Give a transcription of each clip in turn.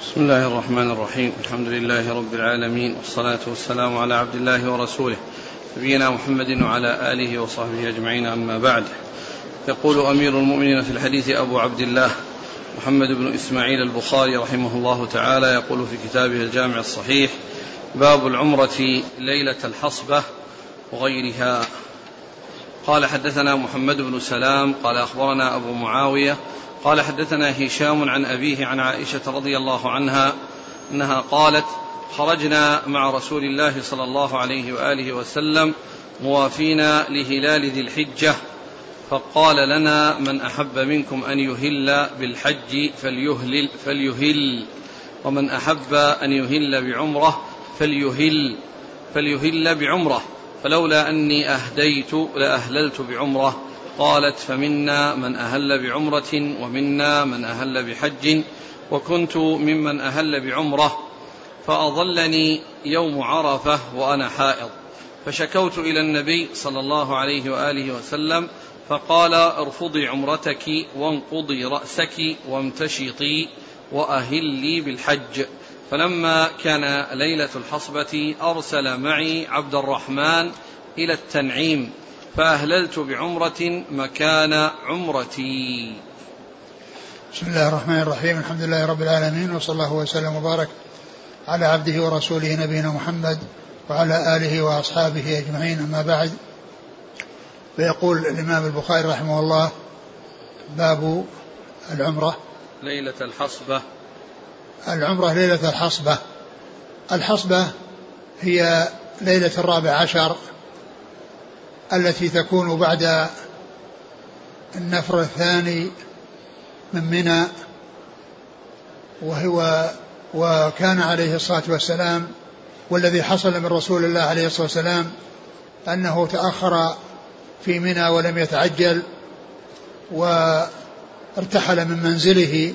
بسم الله الرحمن الرحيم. الحمد لله رب العالمين والصلاة والسلام على عبد الله ورسوله نبينا محمد وعلى آله وصحبه أجمعين أما بعد. يقول أمير المؤمنين في الحديث أبو عبد الله محمد بن إسماعيل البخاري رحمه الله تعالى يقول في كتابه الجامع الصحيح باب العمرة ليلة الحصبة وغيرها. قال حدثنا محمد بن سلام قال أخبرنا أبو معاوية قال حدثنا هشام عن أبيه عن عائشة رضي الله عنها أنها قالت خرجنا مع رسول الله صلى الله عليه وآله وسلم موافين لهلال ذي الحجة فقال لنا من أحب منكم أن يهل بالحج فليهلل, فليهل ومن أحب أن يهل بعمرة فليهل فليهل بعمرة فلولا أني أهديت لأهللت بعمرة. قالت فمنا من أهل بعمرة ومنا من أهل بحج وكنت ممن أهل بعمرة فأظلني يوم عرفة وأنا حائض فشكوت إلى النبي صلى الله عليه وآله وسلم فقال ارفضي عمرتك وانقضي رأسك وامتشطي وأهلي بالحج فلما كان ليلة الحصبة أرسل معي عبد الرحمن إلى التنعيم فأهللت بعمرة مكان عمرتي. بسم الله الرحمن الرحيم. الحمد لله رب العالمين وصلى الله وسلم وبارك على عبده ورسوله نبينا محمد وعلى آله وأصحابه أجمعين. أما بعد فيقول الإمام البخاري رحمه الله باب العمرة. ليلة الحصبة. العمرة ليلة الحصبة. الحصبة هي ليلة الرابع عشر التي تكون بعد النفر الثاني من منى وهو وكان عليه الصلاة والسلام والذي حصل من رسول الله عليه الصلاة والسلام أنه تأخر في منى ولم يتعجل وارتحل من منزله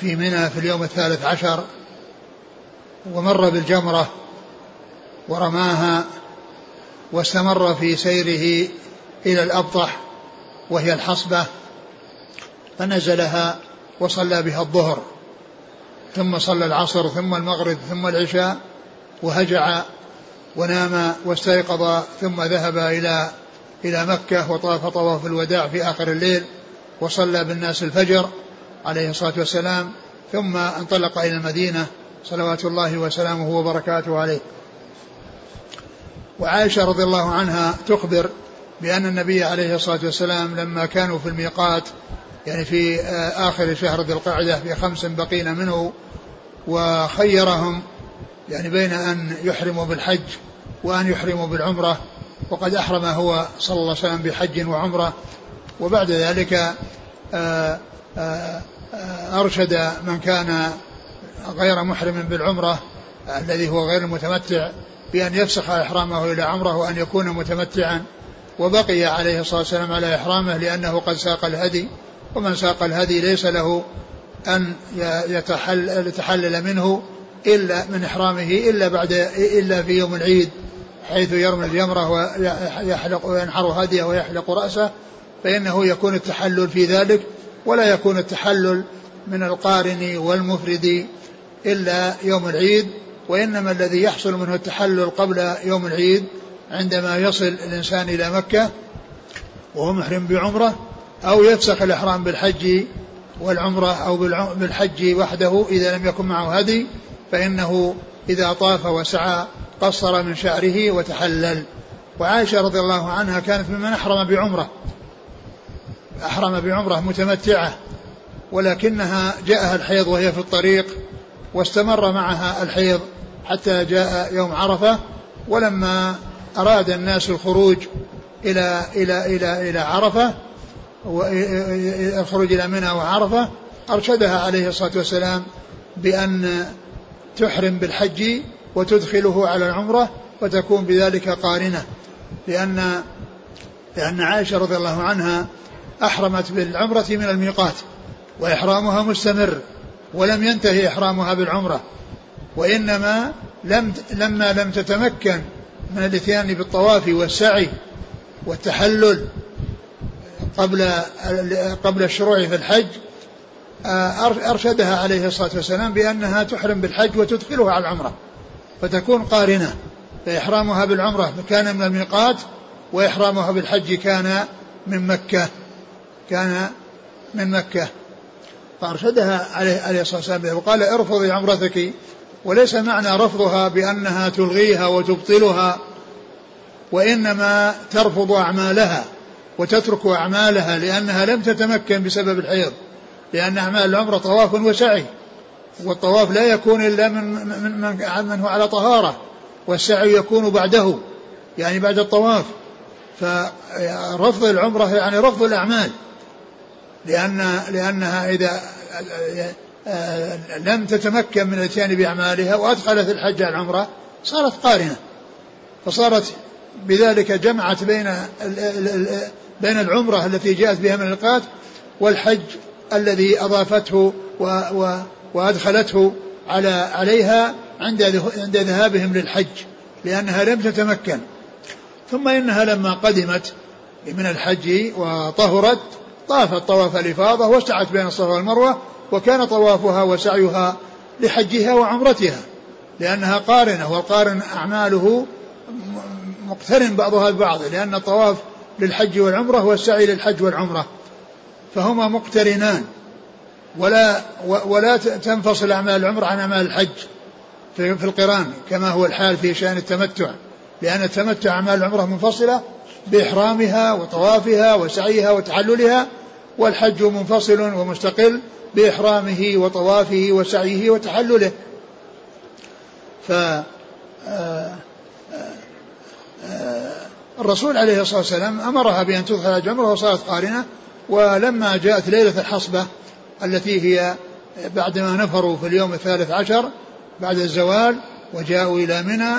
في منى في اليوم الثالث عشر ومر بالجمرة ورماها واستمر في سيره إلى الأبطح وهي الحصبة فنزلها وصلى بها الظهر ثم صلى العصر ثم المغرب ثم العشاء وهجع ونام واستيقظ ثم ذهب إلى إلى مكة وطاف طواف الوداع في آخر الليل وصلى بالناس الفجر عليه الصلاة والسلام ثم انطلق إلى المدينة صلوات الله وسلامه وبركاته عليه. وعائشة رضي الله عنها تخبر بأن النبي عليه الصلاة والسلام لما كانوا في الميقات يعني في آه، آخر شهر ذي القعدة في خمس بقين منه وخيرهم يعني بين أن يحرموا بالحج وأن يحرموا بالعمرة وقد أحرم هو صلى الله عليه وسلم بحج وعمرة. وبعد ذلك آه، آه، أرشد من كان غير محرم بالعمرة الذي هو غير المتمتع بأن يفسخ إحرامه إلى عمره وأن يكون متمتعا. وبقي عليه الصلاة والسلام على إحرامه لأنه قد ساق الهدي. ومن ساق الهدي ليس له أن يتحل يتحلل منه إلا من إحرامه إلا بعد إلا في يوم العيد حيث يرمي الجمرة ويحلق وينحر هديه ويحلق رأسه. فإنه يكون التحلل في ذلك ولا يكون التحلل من القارن والمفرد إلا يوم العيد. وإنما الذي يحصل منه التحلل قبل يوم العيد عندما يصل الإنسان إلى مكة وهو محرم بعمرة أو يفسخ الإحرام بالحج والعمرة أو بالحج وحده إذا لم يكن معه هدي فإنه إذا طاف وسعى قصر من شعره وتحلل. وعائشة رضي الله عنها كانت ممن أحرم بعمرة أحرم بعمرة متمتعة ولكنها جاءها الحيض وهي في الطريق واستمر معها الحيض حتى جاء يوم عرفة ولما أراد الناس الخروج إلى إلى إلى إلى عرفة الخروج إلى منى وعرفة أرشدها عليه الصلاة والسلام بأن تحرم بالحج وتدخله على العمرة وتكون بذلك قارنة لأن لأن عائشة رضي الله عنها أحرمت بالعمرة من الميقات وإحرامها مستمر ولم ينتهي إحرامها بالعمرة. وإنما لم لما لم تتمكن من الإتيان بالطواف والسعي والتحلل قبل قبل الشروع في الحج آه، أرشدها عليه الصلاة والسلام بأنها تحرم بالحج وتدخلها على العمرة فتكون قارنة فإحرامها بالعمرة كان من الميقات وإحرامها بالحج كان من مكة كان من مكة. فأرشدها عليه, عليه الصلاة والسلام وقال ارفضي عمرتك وليس معنى رفضها بأنها تلغيها وتبطلها وإنما ترفض أعمالها وتترك أعمالها لأنها لم تتمكن بسبب الحيض لأن أعمال العمرة طواف وسعي والطواف لا يكون إلا من من من, من هو على طهارة والسعي يكون بعده يعني بعد الطواف. فرفض العمرة يعني رفض الأعمال لأن لأنها إذا لم تتمكن من الاتيان بأعمالها وأدخلت الحج على العمرة صارت قارنة. فصارت بذلك جمعت بين بين العمرة التي جاءت بها من الميقات والحج الذي أضافته و و وأدخلته على عليها عند عند ذهابهم للحج لأنها لم تتمكن. ثم إنها لما قدمت من الحج وطهرت طافت طواف الإفاضة وسعت بين الصفا والمروة وكان طوافها وسعيها لحجها وعمرتها لأنها قارنة والقارن أعماله مقترن بعضها ببعض لأن الطواف للحج والعمرة والسعي للحج والعمرة فهما مقترنان ولا ولا تنفصل أعمال العمرة عن أعمال الحج في, القران كما هو الحال في شأن التمتع لأن التمتع أعمال العمرة منفصلة بإحرامها وطوافها وسعيها وتحللها والحج منفصل ومستقل بإحرامه وطوافه وسعيه وتحلله. ف آه، آه، آه، الرسول عليه الصلاة والسلام أمرها بأن تدخل الجمرة وصارت قارنة. ولما جاءت ليلة الحصبة التي هي بعدما نفروا في اليوم الثالث عشر بعد الزوال وجاءوا إلى منى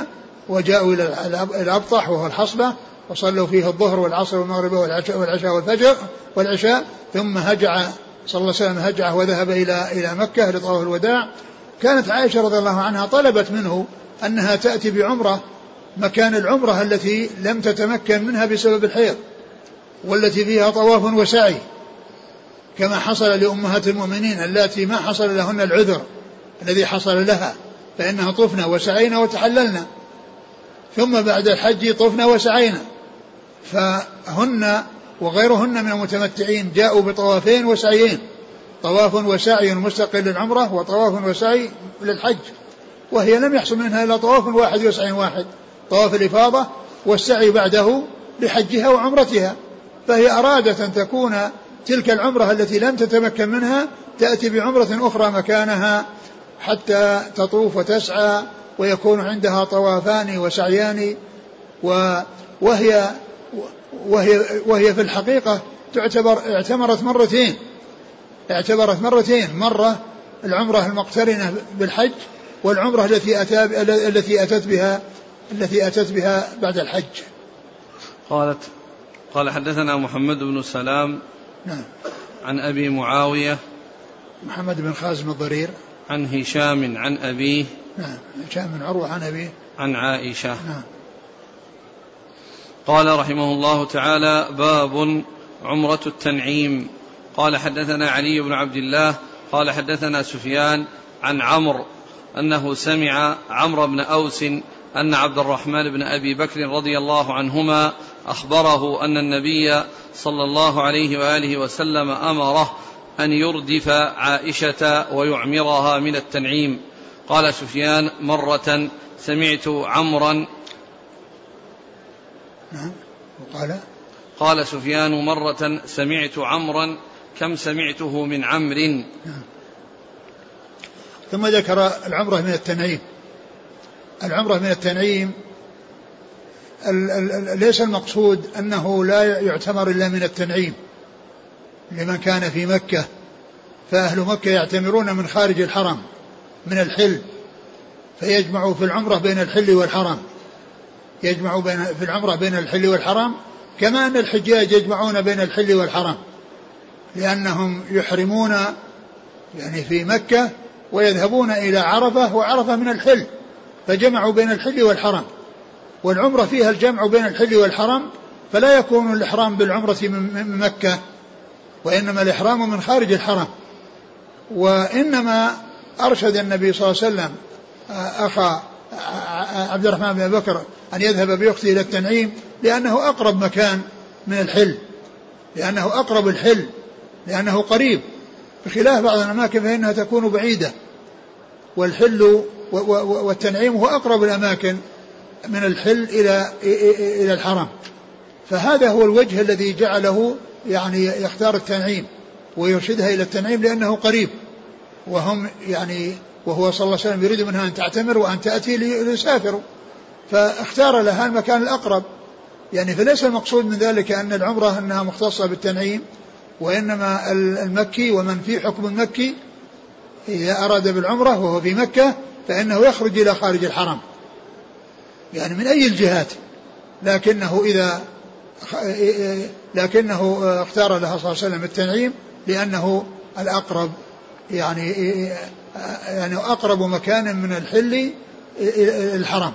وجاءوا إلى الأبطح وهو الحصبة وصلوا فيه الظهر والعصر والمغرب والعشاء, والعشاء والفجر والعشاء ثم هجع صلى الله عليه وسلم هجع وذهب إلى إلى مكة لطواف الوداع. كانت عائشة رضي الله عنها طلبت منه أنها تأتي بعمرة مكان العمرة التي لم تتمكن منها بسبب الحيض والتي فيها طواف وسعي. كما حصل لأمهات المؤمنين اللاتي ما حصل لهن العذر الذي حصل لها فإنها طفنا وسعينا وتحللنا. ثم بعد الحج طفنا وسعينا. فهن وغيرهن من المتمتعين جاءوا بطوافين وسعيين. طواف وسعي مستقل للعمرة وطواف وسعي للحج. وهي لم يحصل منها إلا طواف واحد وسعي واحد. طواف الإفاضة والسعي بعده لحجها وعمرتها. فهي أرادت أن تكون تلك العمرة التي لم تتمكن منها تأتي بعمرة أخرى مكانها حتى تطوف وتسعى ويكون عندها طوافان وسعيان. وهي وهي وهي في الحقيقة تعتبر اعتمرت مرتين. اعتبرت مرتين. مرة العمرة المقترنة بالحج والعمرة التي أتى التي أتت بها التي أتت بها بعد الحج. قالت قال حدثنا محمد بن سلام نعم. عن أبي معاوية محمد بن خازم الضرير. عن هشام عن أبيه نعم. هشام بن عروة عن أبيه. عن عائشة. نعم. قال رحمه الله تعالى باب عمرة التنعيم. قال حدثنا علي بن عبد الله قال حدثنا سفيان عن عمرو أنه سمع عمرو بن أوس أن عبد الرحمن بن أبي بكر رضي الله عنهما أخبره أن النبي صلى الله عليه وآله وسلم أمره أن يردف عائشة ويعمرها من التنعيم. قال سفيان مرة سمعت عمرا نعم. وقال؟ قال سفيان مرة سمعت عمرا كم سمعته من عمر. نعم. ثم ذكر العمرة من التنعيم. العمرة من التنعيم ليس المقصود أنه لا يعتمر إلا من التنعيم. لمن كان في مكة فأهل مكة يعتمرون من خارج الحرم من الحل فيجمع في العمرة بين الحل والحرم. يجمع بين في العمرة بين الحل والحرم كما أن الحجاج يجمعون بين الحل والحرم لأنهم يحرمون يعني في مكة ويذهبون إلى عرفة وعرفة من الحل فجمعوا بين الحل والحرم والعمرة فيها الجمع بين الحل والحرم فلا يكون الإحرام بالعمرة من مكة وإنما الإحرام من خارج الحرم. وإنما أرشد النبي صلى الله عليه وسلم أخا عبد الرحمن بن بكر أن يذهب بأخته إلى التنعيم لأنه أقرب مكان من الحل. لأنه أقرب الحل. لأنه قريب. بخلاف بعض الأماكن فإنها تكون بعيدة. والحل والتنعيم هو أقرب الأماكن من الحل إلى إلى الحرم. فهذا هو الوجه الذي جعله يعني يختار التنعيم ويرشدها إلى التنعيم لأنه قريب. وهم يعني وهو صلى الله عليه وسلم يريد منها أن تعتمر وأن تأتي ليسافروا فاختار لها المكان الأقرب. يعني فليس المقصود من ذلك أن العمرة أنها مختصة بالتنعيم وإنما المكي ومن في حكم المكي. إذا أراد بالعمرة وهو في مكة فإنه يخرج إلى خارج الحرم. يعني من أي الجهات؟ لكنه إذا لكنه اختار لها صلى الله عليه وسلم التنعيم لأنه الأقرب. يعني يعني أقرب مكان من الحل الحرم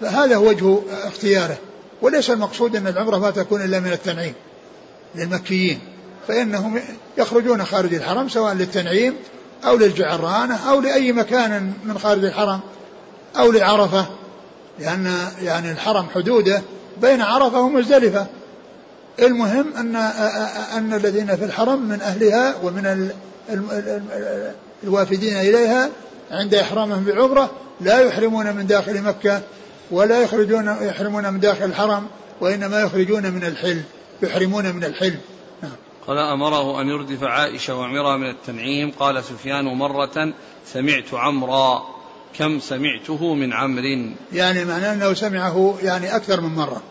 فهذا هو وجه اختياره. وليس المقصود أن العمرة ما تكون إلا من التنعيم للمكيين. فإنهم يخرجون خارج الحرم سواء للتنعيم أو للجعرانة أو لأي مكان من خارج الحرم أو لعرفة. لأن يعني الحرم حدوده بين عرفة ومزدلفة. المهم أن أن الذين في الحرم من أهلها ومن الوافدين إليها عند إحرامهم بالعمرة لا يحرمون من داخل مكة ولا يخرجون يحرمون من داخل الحرم وإنما يخرجون من الحل يحرمون من الحل. نعم. قال أمره أن يردف عائشة وعمرة من التنعيم. قال سفيان مرة سمعت عمرا. كم سمعته من عمر؟ يعني معناه أنه سمعه يعني أكثر من مرة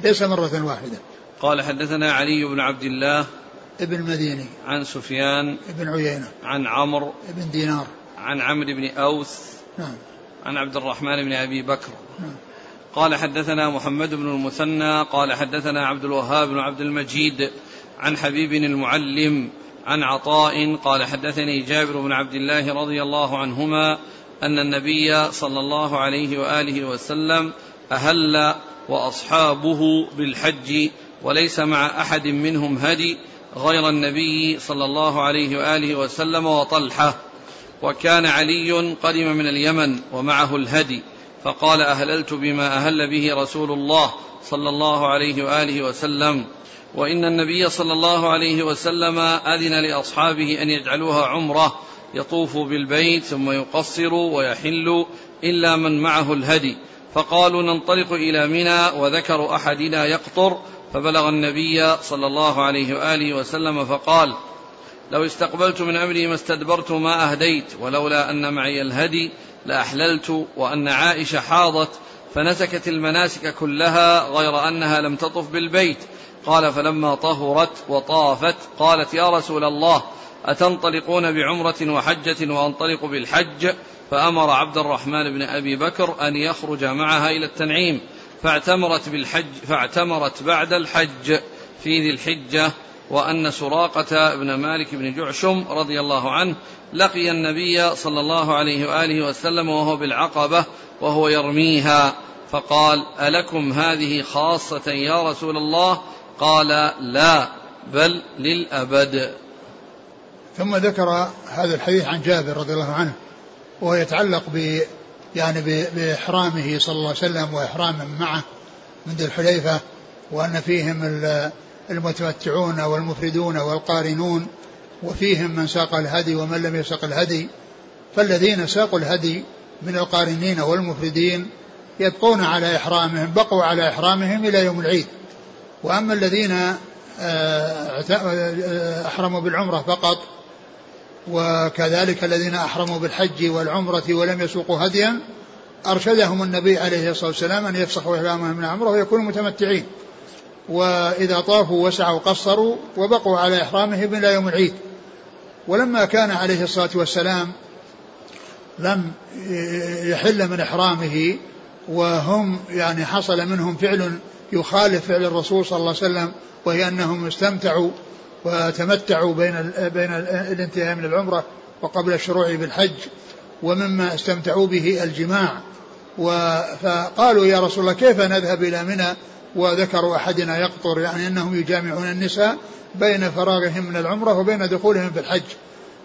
ليس مرة واحدة. قال حدثنا علي بن عبد الله ابن المديني. عن سفيان. ابن عيينة. عن عمرو. ابن دينار. عن عمرو بن أوس. نعم. عن عبد الرحمن بن أبي بكر. نعم. قال حدثنا محمد بن المثنى. قال حدثنا عبد الوهاب بن عبد المجيد. عن حبيب المعلم. عن عطاء. قال حدثني جابر بن عبد الله رضي الله عنهما أن النبي صلى الله عليه وآله وسلم أهل وأصحابه بالحج وليس مع أحد منهم هدي غير النبي صلى الله عليه وآله وسلم وطلحة. وكان علي قدم من اليمن ومعه الهدي. فقال أهللت بما أهل به رسول الله صلى الله عليه وآله وسلم. وإن النبي صلى الله عليه وسلم أذن لأصحابه أن يجعلوها عمرة. يطوف بالبيت ثم يقصر ويحل إلا من معه الهدي. فقالوا ننطلق إلى منى وذكر أحدنا يقطر. فبلغ النبي صلى الله عليه وآله وسلم فقال لو استقبلت من أمري ما استدبرت ما أهديت ولولا أن معي الهدي لأحللت وأن عائشة حاضت فنسكت المناسك كلها غير أنها لم تطف بالبيت. قال فلما طهرت وطافت قالت يا رسول الله أتنطلقون بعمرة وحجة وأنطلق بالحج؟ فأمر عبد الرحمن بن أبي بكر أن يخرج معها إلى التنعيم. فاعتمرت بالحج فاعتمرت بعد الحج في ذي الحجة وأن سراقة بن مالك بن جعشم رضي الله عنه لقي النبي صلى الله عليه وآله وسلم وهو بالعقبة وهو يرميها فقال ألكم هذه خاصة يا رسول الله؟ قال لا بل للأبد. ثم ذكر هذا الحديث عن جابر رضي الله عنه وهو يتعلق ب يعني بإحرامه صلى الله عليه وسلم وإحرام معه من ذي الحليفة وأن فيهم المتمتعون والمفردون والقارنون وفيهم من ساق الهدي ومن لم يسق الهدي. فالذين ساقوا الهدي من القارنين والمفردين يبقون على إحرامهم بقوا على إحرامهم إلى يوم العيد. وأما الذين آه، آه، أحرموا بالعمرة فقط وكذلك الذين أحرموا بالحج والعمرة ولم يسوقوا هديا أرشدهم النبي عليه الصلاة والسلام أن يفسخوا إحرامهم من العمرة ويكونوا متمتعين. وإذا طافوا وسعوا قصروا وبقوا على إحرامهم إلى يوم العيد. ولما كان عليه الصلاة والسلام لم يحل من إحرامه وهم يعني حصل منهم فعل يخالف فعل الرسول صلى الله عليه وسلم وهي أنهم استمتعوا وتمتعوا بين بين الانتهاء من العمرة وقبل الشروع بالحج ومما استمتعوا به الجماع. فقالوا يا رسول الله كيف نذهب إلى منى؟ وذكروا أحدنا يقطر يعني أنهم يجامعون النساء بين فراغهم من العمرة وبين دخولهم في الحج.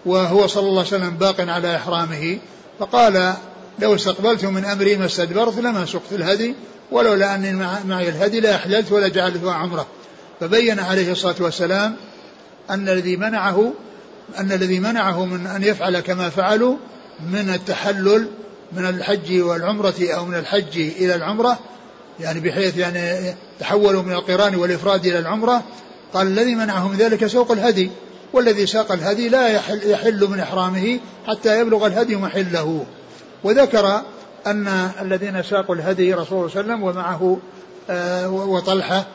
وهو صلى الله عليه وسلم باق على إحرامه. فقال لو استقبلت من أمري ما استدبرت لما سقت الهدي ولولا أني معي الهدي لأحللت ولا جعلته عمرة. فبين عليه الصلاة والسلام أن الذي منعه أن الذي منعه من أن يفعل كما فعلوا من التحلل من الحج والعمرة أو من الحج إلى العمرة يعني بحيث يعني تحولوا من القران والإفراد إلى العمرة قال الذي منعه من ذلك سوق الهدي والذي ساق الهدي لا يحل, يحل من إحرامه حتى يبلغ الهدي محله. وذكر أن الذين ساقوا الهدي رسول الله صلى الله عليه وسلم ومعه آه، وطلحة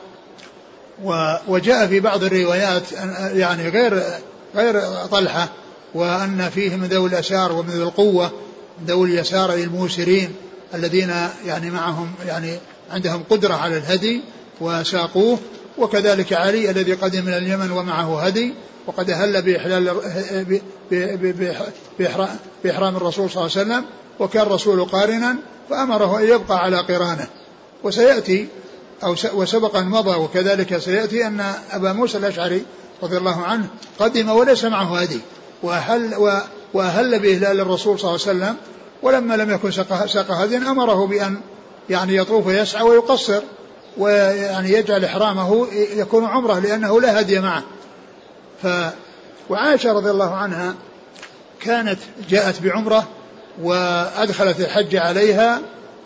وجاء في بعض الروايات يعني غير غير طلحة وأن فيه من ذوي الأسار ومن ذوي القوة ذوي اليسار الموسرين الذين يعني معهم يعني عندهم قدرة على الهدي وساقوه وكذلك علي الذي قدم من اليمن ومعه هدي وقد أهل بإحلال بإحرام الرسول صلى الله عليه وسلم وكان الرسول قارنا فأمره أن يبقى على قرانه. وسيأتي أو وسبق أن مضى وكذلك سيأتي أن أبا موسى الأشعري رضي الله عنه قدم وليس معه هدي. وأهل, وأهل بإهلال الرسول صلى الله عليه وسلم ولما لم يكن ساق هدي أمره بأن يعني يطوف ويسعى ويقصر ويعني يجعل إحرامه يكون عمرة لأنه لا هدي معه. ف وعائشة رضي الله عنها كانت جاءت بعمرة وأدخلت الحج عليها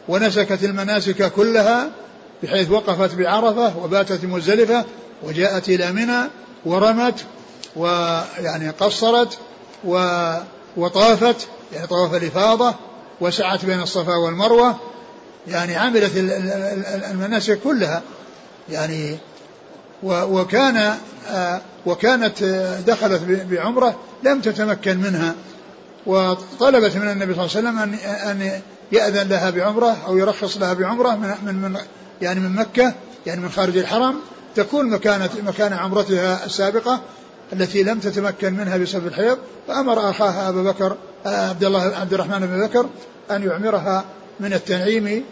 ونسكت المناسك كلها بحيث وقفت بعرفة وباتت مزدلفة وجاءت إلى منى ورمت ويعني قصرت و وطافت يعني طواف الإفاضة وسعت بين الصفا والمروة يعني عملت المناسك كلها. يعني وكان آه، وكانت آه، دخلت بعمرة لم تتمكن منها. وطلبت من النبي صلى الله عليه وسلم أن أن يأذن لها بعمرة أو يرخص لها بعمرة من من يعني من مكة يعني من خارج الحرم تكون مكانة مكان عمرتها السابقة التي لم تتمكن منها بسبب الحيض فأمر أخاها أبا بكر آه، عبد الله عبد الرحمن بن بكر أن يعمرها من التنعيم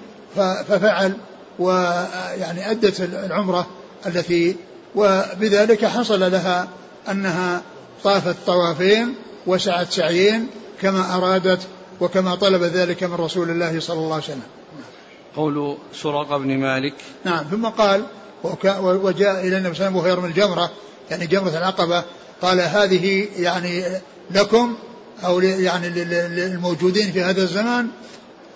ففعل ويعني أدت العمرة التي وبذلك حصل لها أنها طافت طوافين وسعت سعيين كما أرادت وكما طلب ذلك من رسول الله صلى الله عليه وسلم. قول سراقة بن مالك. نعم ثم قال وجاء إلى النبي صلى الله عليه وسلم وهو يرمي الجمرة يعني جمرة العقبة. قال هذه يعني لكم أو يعني للموجودين في هذا الزمان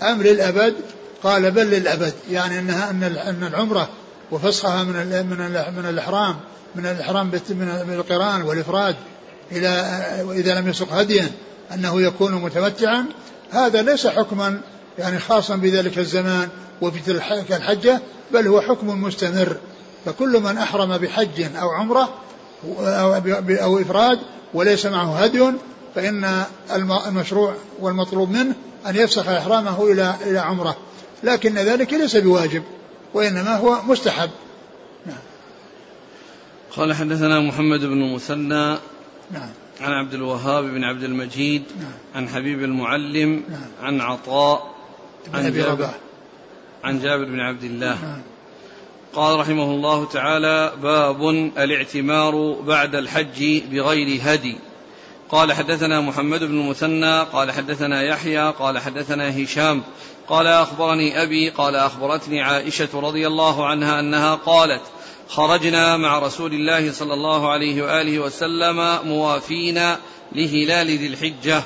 أم للأبد قال بل للأبد يعني أنها أن العمرة وفسخها من من من الإحرام من الإحرام من القرآن والإفراد إلى إذا لم يسق هديا أنه يكون متمتعا. هذا ليس حكما يعني خاصا بذلك الزمان وفي تلك الحجة بل هو حكم مستمر فكل من أحرم بحج أو عمرة أو, إفراد وليس معه هدي فإن المشروع والمطلوب منه أن يفسخ إحرامه إلى إلى عمرة لكن ذلك ليس بواجب وإنما هو مستحب نعم. قال حدثنا محمد بن مثنى نعم. عن عبد الوهاب بن عبد المجيد نعم. عن حبيب المعلم نعم. عن عطاء عن جابر عن جابر بن عبد الله. نعم. قال رحمه الله تعالى باب الاعتمار بعد الحج بغير هدي. قال حدثنا محمد بن المثنى قال حدثنا يحيى قال حدثنا هشام. قال أخبرني أبي قال أخبرتني عائشة رضي الله عنها أنها قالت خرجنا مع رسول الله صلى الله عليه وآله وسلم موافين لهلال ذي الحجة.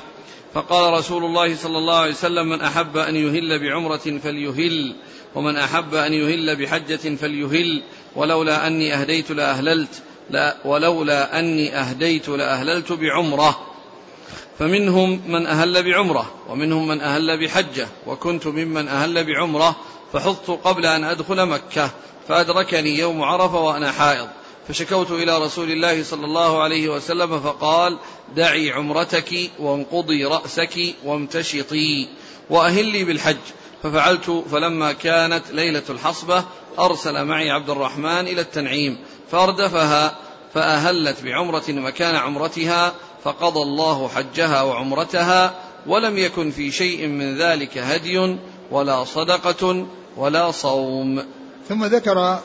فقال رسول الله صلى الله عليه وسلم من أحب أن يهل بعمرة فليهل ومن أحب أن يهل بحجة فليهل ولولا أني أهديت لأهللت لا ولولا أني أهديت لأهللت بعمرة. فمنهم من أهل بعمرة ومنهم من أهل بحجة وكنت ممن أهل بعمرة فحضت قبل أن أدخل مكة فأدركني يوم عرفة وأنا حائض. فشكوت إلى رسول الله صلى الله عليه وسلم فقال دعي عمرتك وانقضي رأسك وامتشطي وأهلي بالحج. ففعلت فلما كانت ليلة الحصبة أرسل معي عبد الرحمن إلى التنعيم فأردفها فأهلت بعمرة مكان عمرتها فقضى الله حجها وعمرتها ولم يكن في شيء من ذلك هدي ولا صدقة ولا صوم. ثم ذكر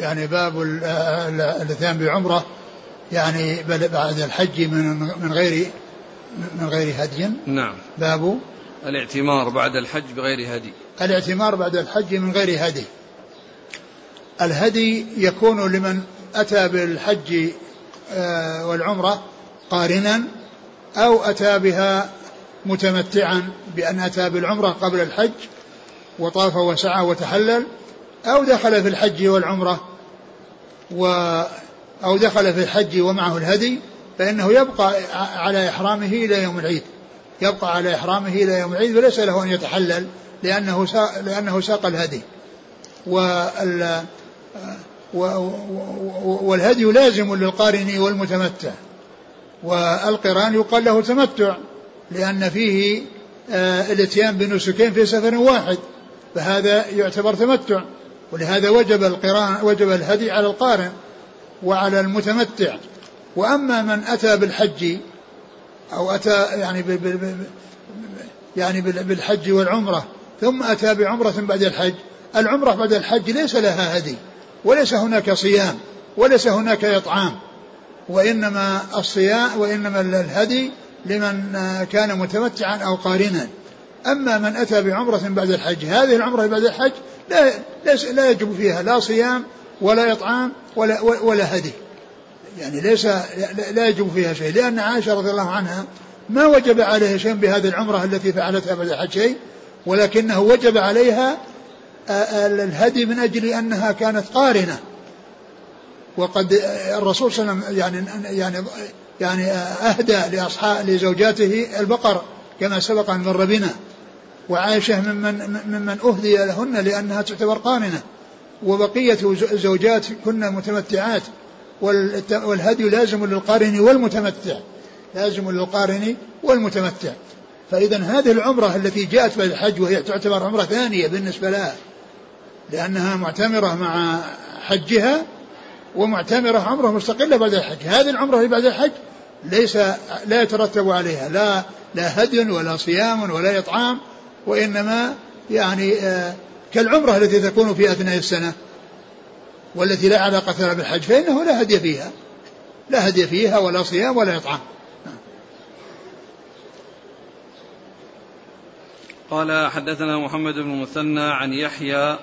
يعني باب الاتيان بعمرة يعني بعد الحج من من غير من غير هدي. نعم. باب الاعتمار بعد الحج بغير هدي. الاعتمار بعد الحج من غير هدي. الهدي يكون لمن أتى بالحج آه، والعمرة قارنا أو أتى بها متمتعا بأن أتى بالعمرة قبل الحج وطاف وسعى وتحلل أو دخل في الحج والعمرة و أو دخل في الحج ومعه الهدي فإنه يبقى على إحرامه إلى يوم العيد. يبقى على إحرامه إلى يوم العيد وليس له أن يتحلل لأنه ساق لأنه ساق الهدي. وال والهدي لازم للقارن والمتمتع. والقرآن يقال له تمتع لأن فيه آه، الاتيان بنسكين في سفر واحد فهذا يعتبر تمتع. ولهذا وجب القران وجب الهدي على القارن وعلى المتمتع. وأما من أتى بالحج أو أتى يعني يعني بالحج والعمرة ثم أتى بعمرة بعد الحج العمرة بعد الحج ليس لها هدي وليس هناك صيام وليس هناك إطعام وإنما الصيام وإنما الهدي لمن كان متمتعا أو قارنا. أما من أتى بعمرة بعد الحج هذه العمرة بعد الحج لا لا يجب فيها لا صيام ولا إطعام ولا, ولا هدي. يعني ليس لا يجب فيها شيء لأن عائشة رضي الله عنها ما وجب عليها شيء بهذه العمرة التي فعلتها بعد الحج شيء ولكنه وجب عليها الهدي من أجل أنها كانت قارنة. وقد الرسول صلى الله عليه وسلم يعني يعني يعني أهدى لأصحاب لزوجاته البقر كما سبق أن مر بنا. وعائشة ممن ممن أهدي لهن لأنها تعتبر قارنة وبقية زوجات كن متمتعات. والهدي لازم للقارن والمتمتع. لازم للقارن والمتمتع. فإذا هذه العمرة التي جاءت بعد الحج وهي تعتبر عمرة ثانية بالنسبة لها. لأنها معتمرة مع حجها ومعتمرة عمرة مستقلة بعد الحج. هذه العمرة اللي بعد الحج ليس لا يترتب عليها. لا لا هدي ولا صيام ولا إطعام وإنما يعني آه كالعمرة التي تكون في أثناء السنة والتي لا علاقة لها بالحج فإنه لا هدي فيها لا هدي فيها ولا صيام ولا إطعام. قال حدثنا محمد بن المثنى عن يحيى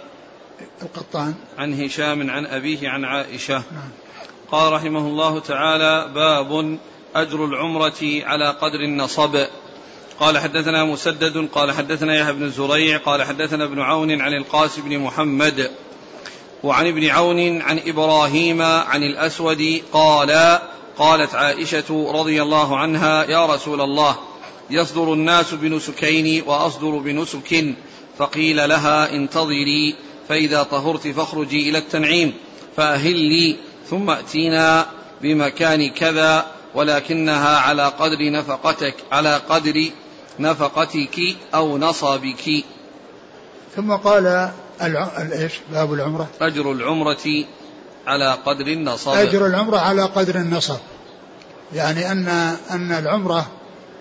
القطان. عن هشام عن أبيه عن عائشة. نعم. قال رحمه الله تعالى باب أجر العمرة على قدر النصب. قال حدثنا مسدد قال حدثنا يحيى بن زريع قال حدثنا ابن عون عن القاسم بن محمد وعن ابن عون عن إبراهيم عن الأسود قال قالت عائشة رضي الله عنها يا رسول الله يصدر الناس بنسكين وأصدر بنسك فقيل لها انتظري فإذا طهرت فاخرجي إلى التنعيم فاهلي ثم أتينا بمكان كذا ولكنها على قدر نفقتك على قدر نفقتك أو نصبك. ثم قال إيش؟ باب العمرة. أجر العمرة على قدر النصب. أجر العمرة على قدر النصب. يعني أن أن العمرة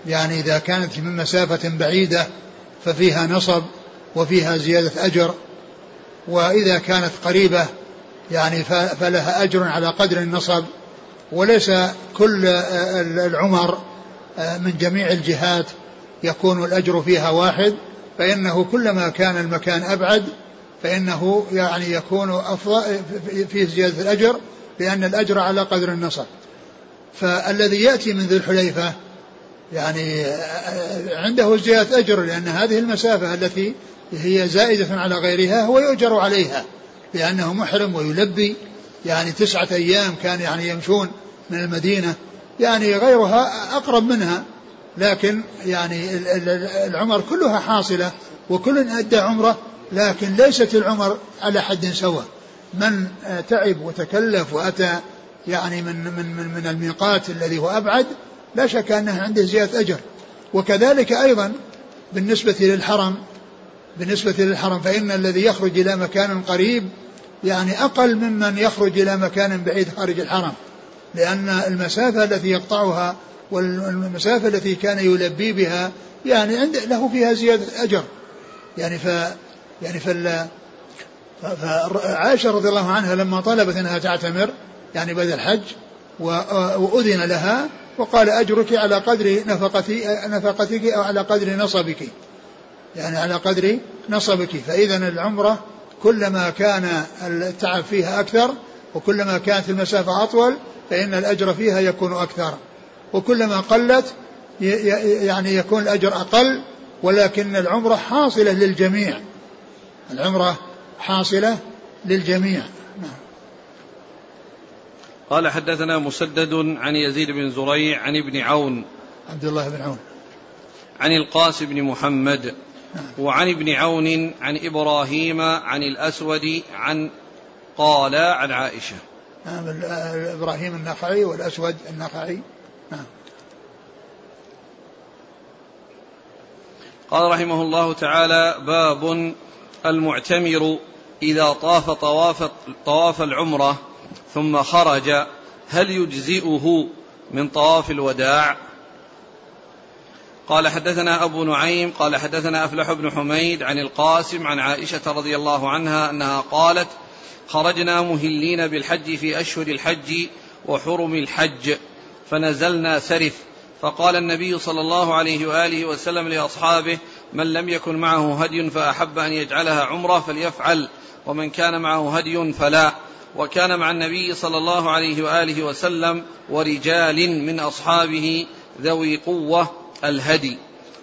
يعني إذا كانت من مسافة بعيدة ففيها نصب وفيها زيادة أجر. وإذا كانت قريبة يعني فلها أجر على قدر النصب. وليس كل العمر من جميع الجهات. يكون الأجر فيها واحد فإنه كلما كان المكان أبعد فإنه يعني يكون أفضل فيه زيادة الأجر لأن الأجر على قدر النصب. فالذي يأتي من ذي الحليفة يعني عنده زيادة أجر لأن هذه المسافة التي هي زائدة على غيرها هو يؤجر عليها لأنه محرم ويلبي. يعني تسعة أيام كان يعني يمشون من المدينة يعني غيرها أقرب منها. لكن يعني العمر كلها حاصلة وكل أدى عمرة لكن ليست العمر على حد سواء. من تعب وتكلف وأتى يعني من من من, من الميقات الذي هو أبعد لا شك أنه عنده زيادة أجر. وكذلك أيضا بالنسبة للحرم بالنسبة للحرم فإن الذي يخرج إلى مكان قريب يعني أقل ممن يخرج إلى مكان بعيد خارج الحرم لأن المسافة التي يقطعها والمسافة التي كان يلبي بها يعني عند له فيها زيادة أجر. يعني ف يعني فال فعائشة رضي الله عنها لما طلبت أنها تعتمر يعني بعد الحج وأذن لها وقال أجرك على قدر نفقتي نفقتك أو على قدر نصبك. يعني على قدر نصبك. فإذا العمرة كلما كان التعب فيها أكثر وكلما كانت المسافة أطول فإن الأجر فيها يكون أكثر. وكلما قلت يعني يكون الأجر أقل ولكن العمرة حاصلة للجميع. العمرة حاصلة للجميع. نعم. قال حدثنا مسدد عن يزيد بن زريع عن ابن عون عبد الله بن عون. عن القاسم بن محمد نعم. وعن ابن عون عن إبراهيم عن الأسود عن قال عن عائشة. نعم إبراهيم النخعي والأسود النخعي. قال رحمه الله تعالى باب المعتمر إذا طاف طواف طواف العمرة ثم خرج هل يجزئه من طواف الوداع؟ قال حدثنا أبو نعيم قال حدثنا أفلح بن حميد عن القاسم عن عائشة رضي الله عنها أنها قالت خرجنا مهلين بالحج في أشهر الحج وحرم الحج. فنزلنا سرف. فقال النبي صلى الله عليه وآله وسلم لأصحابه من لم يكن معه هدي فأحب أن يجعلها عمرة فليفعل ومن كان معه هدي فلا. وكان مع النبي صلى الله عليه وآله وسلم ورجال من أصحابه ذوي قوة الهدي.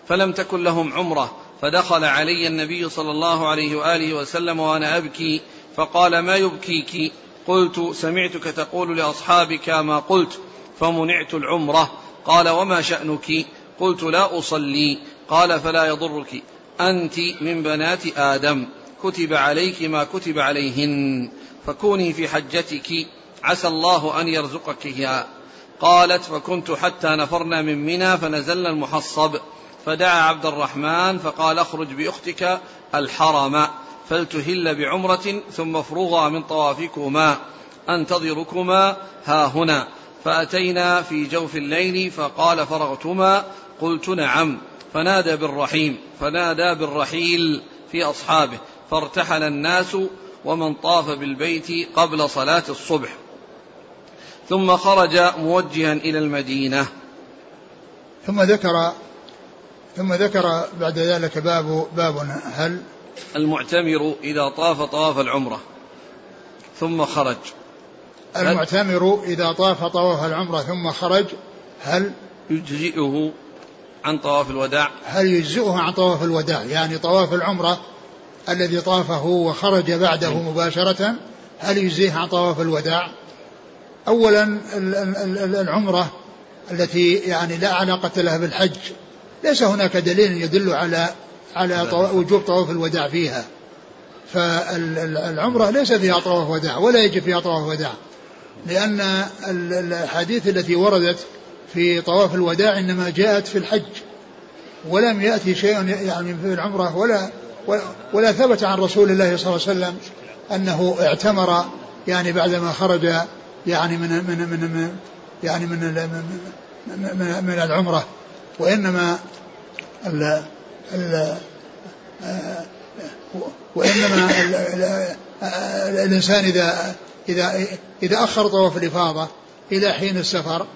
فلم تكن لهم عمرة فدخل علي النبي صلى الله عليه وآله وسلم وأنا أبكي فقال ما يبكيك؟ قلت سمعتك تقول لأصحابك ما قلت. فمنعت العمرة. قال وما شأنك؟ قلت لا أصلي. قال فلا يضرك. أنت من بنات آدم. كتب عليك ما كتب عليهن. فكوني في حجتك. عسى الله أن يرزقك قالت فكنت حتى نفرنا من منى فنزلنا المحصب. فدعا عبد الرحمن فقال اخرج بأختك الحرم. فلتهل بعمرة ثم افرغا من طوافكما. أنتظركما ها هنا. فأتينا في جوف الليل فقال فرغتما قلت نعم. فنادى بالرحيم فنادى بالرحيل في أصحابه فارتحل الناس ومن طاف بالبيت قبل صلاة الصبح. ثم خرج موجها إلى المدينة. ثم ذكر ثم ذكر بعد ذلك باب باب هل؟ المعتمر إذا طاف طواف العمرة. ثم خرج. المعتمر إذا طاف طواف العمرة ثم خرج هل يجزئه عن طواف الوداع؟ هل يجزئه عن طواف الوداع؟ يعني طواف العمرة الذي طافه وخرج بعده مباشرة هل يجزيه عن طواف الوداع؟ أولا العمرة التي يعني لا علاقة لها بالحج ليس هناك دليل يدل على على وجوب طواف الوداع فيها. فالعمرة ليس فيها طواف وداع ولا يجب فيها طواف وداع. لأن الأحاديث التي وردت في طواف الوداع إنما جاءت في الحج ولم يأتي شيء يعني في العمرة ولا ولا ثبت عن رسول الله صلى الله عليه وسلم أنه اعتمر يعني بعدما خرج يعني من من من, من يعني من من, من العمرة. وإنما ال ال وإنما الإنسان إذا إذا إذا أخر طواف الإفاضة إلى حين السفر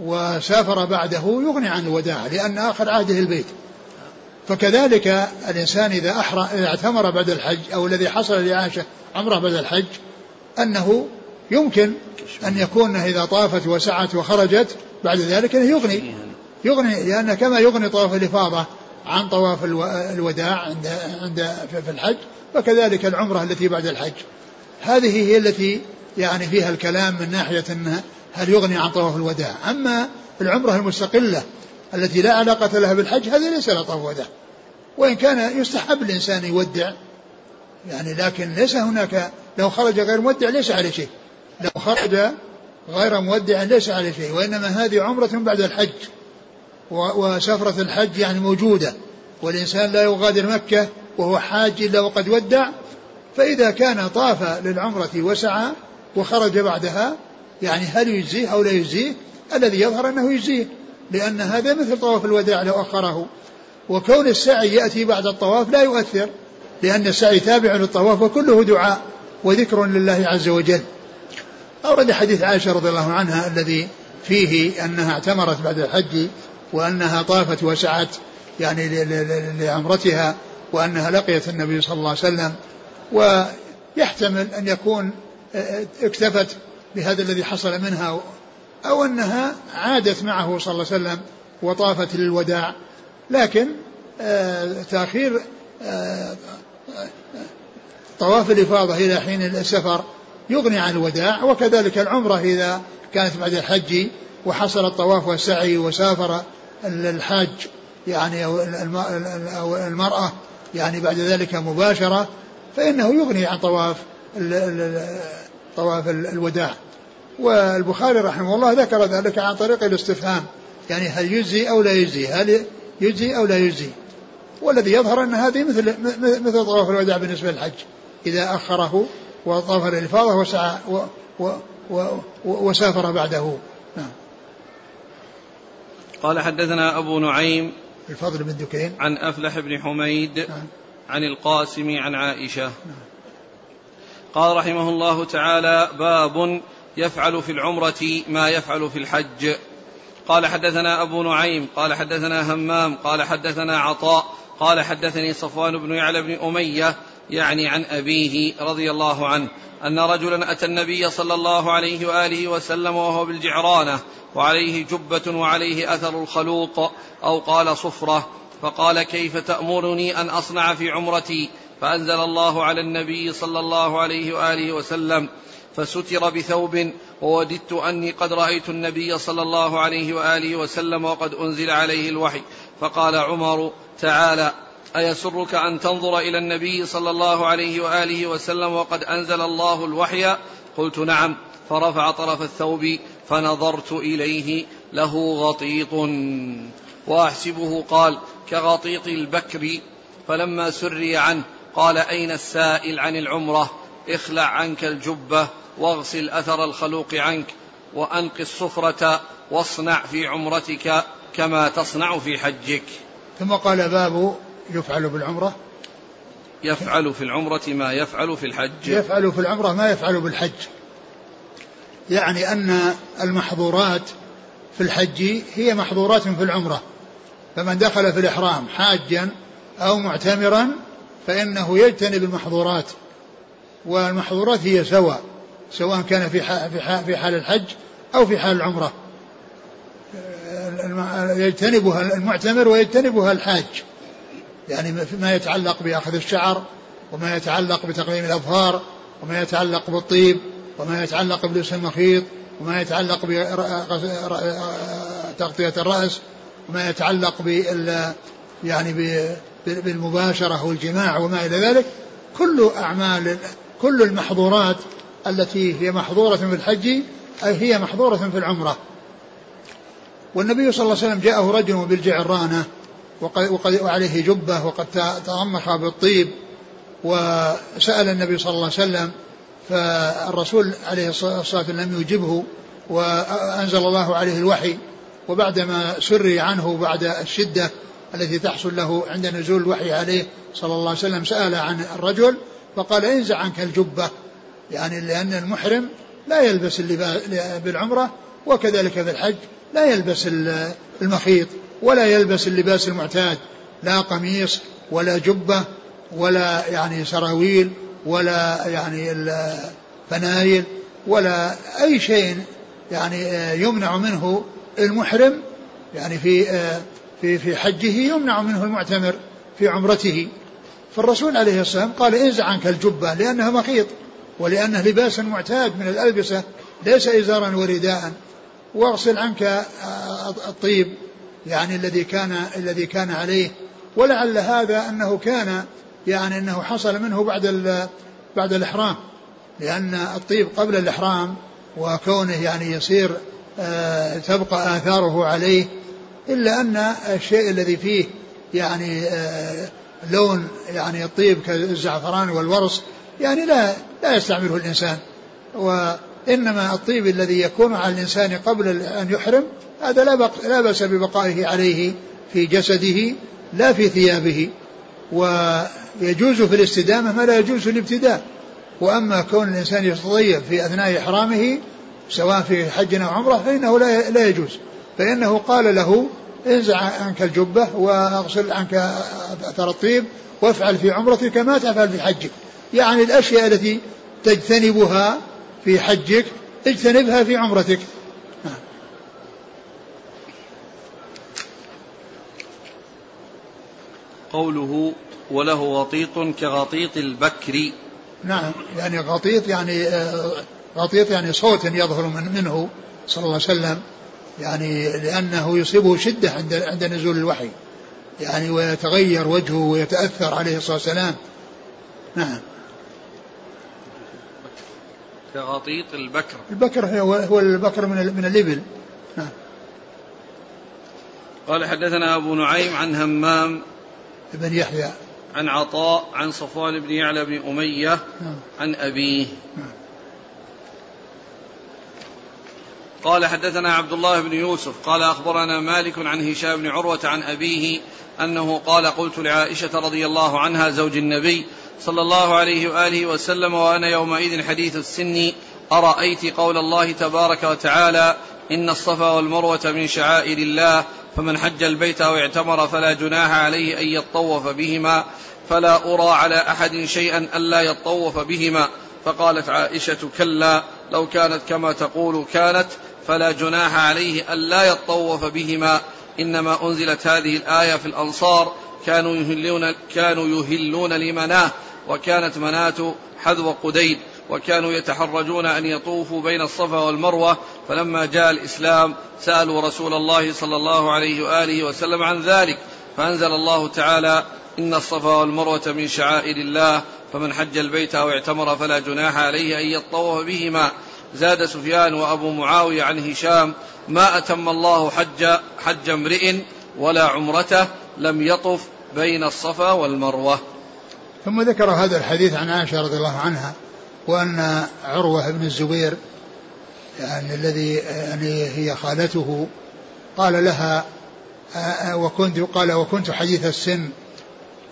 وسافر بعده يغني عن الوداع لأن آخر عهده البيت. فكذلك الإنسان إذا أحرى إذا اعتمر بعد الحج أو الذي حصل لعائشة عمره بعد الحج أنه يمكن أن يكون إذا طافت وسعت وخرجت بعد ذلك أنه يغني. يغني لأن كما يغني طواف الإفاضة عن طواف الوداع عند عند في الحج فكذلك العمرة التي بعد الحج. هذه هي التي يعني فيها الكلام من ناحية أنها هل يغني عن طواف الوداع. أما العمرة المستقلة التي لا علاقة لها بالحج هذه ليس لها طواف وداع وإن كان يستحب الإنسان يودع يعني لكن ليس هناك لو خرج غير مودع ليس عليه شيء. لو خرج غير مودع ليس عليه شيء وإنما هذه عمرة بعد الحج. وسفرة الحج يعني موجودة والإنسان لا يغادر مكة وهو حاج إلا وقد ودع فإذا كان طاف للعمرة وسعى وخرج بعدها يعني هل يجزيه أو لا يجزيه؟ الذي يظهر أنه يجزيه لأن هذا مثل طواف الوداع لو أخره. وكون السعي يأتي بعد الطواف لا يؤثر لأن السعي تابع للطواف وكله دعاء وذكر لله عز وجل. أورد حديث عائشة رضي الله عنها الذي فيه أنها اعتمرت بعد الحج وأنها طافت وسعت يعني لعمرتها وأنها لقيت النبي صلى الله عليه وسلم ويحتمل أن يكون اكتفت بهذا الذي حصل منها أو أنها عادت معه صلى الله عليه وسلم وطافت للوداع. لكن آه، تأخير آه، طواف الإفاضة إلى حين السفر يغني عن الوداع وكذلك العمرة إذا كانت بعد الحج وحصل الطواف والسعي وسافر الحاج يعني أو المرأة يعني بعد ذلك مباشرة فإنه يغني عن طواف طواف الوداع. والبخاري رحمه الله ذكر ذلك عن طريق الاستفهام. يعني هل يجزي أو لا يجزي؟ هل يجزي أو لا يجزي؟ والذي يظهر أن هذه مثل مثل طواف الوداع بالنسبة للحج. إذا أخره وطاف الإفاضة وسعى و و و وسافر بعده. نعم. قال حدثنا أبو نعيم الفضل بن دكين. عن أفلح بن حميد نعم. عن القاسم عن عائشة. قال رحمه الله تعالى باب يفعل في العمرة ما يفعل في الحج. قال حدثنا أبو نعيم قال حدثنا همام قال حدثنا عطاء قال حدثني صفوان بن يعلى بن أمية يعني عن أبيه رضي الله عنه أن رجلا أتى النبي صلى الله عليه وآله وسلم وهو بالجعرانة وعليه جبة وعليه أثر الخلوق أو قال صفرة فقال كيف تأمرني أن أصنع في عمرتي؟ فأنزل الله على النبي صلى الله عليه وآله وسلم. فستر بثوب ووددت أني قد رأيت النبي صلى الله عليه وآله وسلم وقد أنزل عليه الوحي. فقال عمر تعالى أيسرك أن تنظر إلى النبي صلى الله عليه وآله وسلم وقد أنزل الله الوحي؟ قلت نعم. فرفع طرف الثوب فنظرت إليه له غطيط. وأحسبه قال كغطيط البكر فلما سري عنه قال أين السائل عن العمرة؟ اخلع عنك الجبة واغسل أثر الخلوق عنك وأنق الصفرة واصنع في عمرتك كما تصنع في حجك. ثم قال باب يفعل بالعمرة. يفعل في العمرة ما يفعل في الحج. يفعل في العمرة ما يفعل بالحج. يعني أن المحظورات في الحج هي محظورات في العمرة. فمن دخل في الإحرام حاجا أو معتمرا فإنه يجتنب المحظورات والمحظورات هي سواء سواء كان في في حال الحج أو في حال العمرة. يجتنبها المعتمر ويجتنبها الحاج يعني ما يتعلق بأخذ الشعر وما يتعلق بتقليم الأظفار وما يتعلق بالطيب وما يتعلق بلبس المخيط وما يتعلق بتغطية الرأس وما يتعلق بال يعني بالمباشرة والجماع وما إلى ذلك كل أعمال كل المحظورات التي هي محظورة في الحج أي هي محظورة في العمرة. والنبي صلى الله عليه وسلم جاءه رجل بالجعرانة وقد وعليه جبة وقد تغمخ بالطيب وسأل النبي صلى الله عليه وسلم فالرسول عليه الصلاة والسلام لم يجبه وأنزل الله عليه الوحي وبعدما سري عنه بعد الشدة التي تحصل له عند نزول الوحي عليه صلى الله عليه وسلم سأل عن الرجل فقال انزع عنك الجبة يعني لأن المحرم لا يلبس بالعمرة وكذلك في الحج لا يلبس المخيط ولا يلبس اللباس المعتاد لا قميص ولا جبة ولا يعني سراويل ولا يعني الفنايل ولا أي شيء يعني يمنع منه المحرم يعني في في في حجه يمنع منه المعتمر في عمرته. فالرسول عليه الصلاة والسلام قال انزع عنك الجبة لأنها مخيط ولأنه لباس معتاد من الألبسة ليس إزارا ورداء. واغسل عنك الطيب يعني الذي كان الذي كان عليه. ولعل هذا أنه كان يعني أنه حصل منه بعد بعد الإحرام. لأن الطيب قبل الإحرام وكونه يعني يصير آه، تبقى آثاره عليه إلا أن الشيء الذي فيه يعني آه، لون يعني الطيب كالزعفران والورص يعني لا لا يستعمله الإنسان. وإنما الطيب الذي يكون على الإنسان قبل أن يحرم هذا لا, لا بأس ببقائه عليه في جسده لا في ثيابه. ويجوز في الاستدامة ما لا يجوز في الابتداء. وأما كون الإنسان يتطيب في أثناء إحرامه سواء في حج أو عمرة فإنه لا لا يجوز. فإنه قال له انزع عنك الجبة وأغسل عنك أثر الطيب وافعل في عمرتك ما تفعل في حجك. يعني الأشياء التي تجتنبها في حجك اجتنبها في عمرتك. قوله وله غطيط كغطيط البكر. نعم يعني غطيط يعني غطيط يعني صوت يظهر من منه صلى الله عليه وسلم يعني لأنه يصيبه شدة عند عند نزول الوحي يعني ويتغير وجهه ويتأثر عليه الصلاة والسلام. نعم. كغطيط البكر. البكر هو البكر من من الإبل. نعم. قال حدثنا أبو نعيم عن همام بن يحيى. عن عطاء عن صفوان بن يعلى بن أمية نعم. عن أبيه. نعم. قال حدثنا عبد الله بن يوسف قال أخبرنا مالك عن هشام بن عروة عن أبيه أنه قال قلت لعائشة رضي الله عنها زوج النبي صلى الله عليه وآله وسلم وأنا يومئذ حديث السن أرأيت قول الله تبارك وتعالى إن الصفا والمروة من شعائر الله فمن حج البيت أو اعتمر فلا جناح عليه أن يطوف بهما فلا أرى على أحد شيئا ألا يطوف بهما فقالت عائشة كلا لو كانت كما تقول كانت فلا جناح عليه ألا يطوف بهما. إنما أنزلت هذه الآية في الأنصار. كانوا يهلون كانوا يهلون لمناه وكانت مناة حذو قديد. وكانوا يتحرجون أن يطوفوا بين الصفا والمروة. فلما جاء الإسلام سألوا رسول الله صلى الله عليه وآله وسلم عن ذلك. فأنزل الله تعالى إن الصفا والمروة من شعائر الله فمن حج البيت أو اعتمر فلا جناح عليه أن يطوف بهما. زاد سفيان وأبو معاوية عن هشام ما أتم الله حج حج امرئ ولا عمرته لم يطف بين الصفا والمروة. ثم ذكر هذا الحديث عن عائشة رضي الله عنها وأن عروة بن الزبير يعني الذي يعني هي خالته قال لها وكنت قال وكنت حديث السن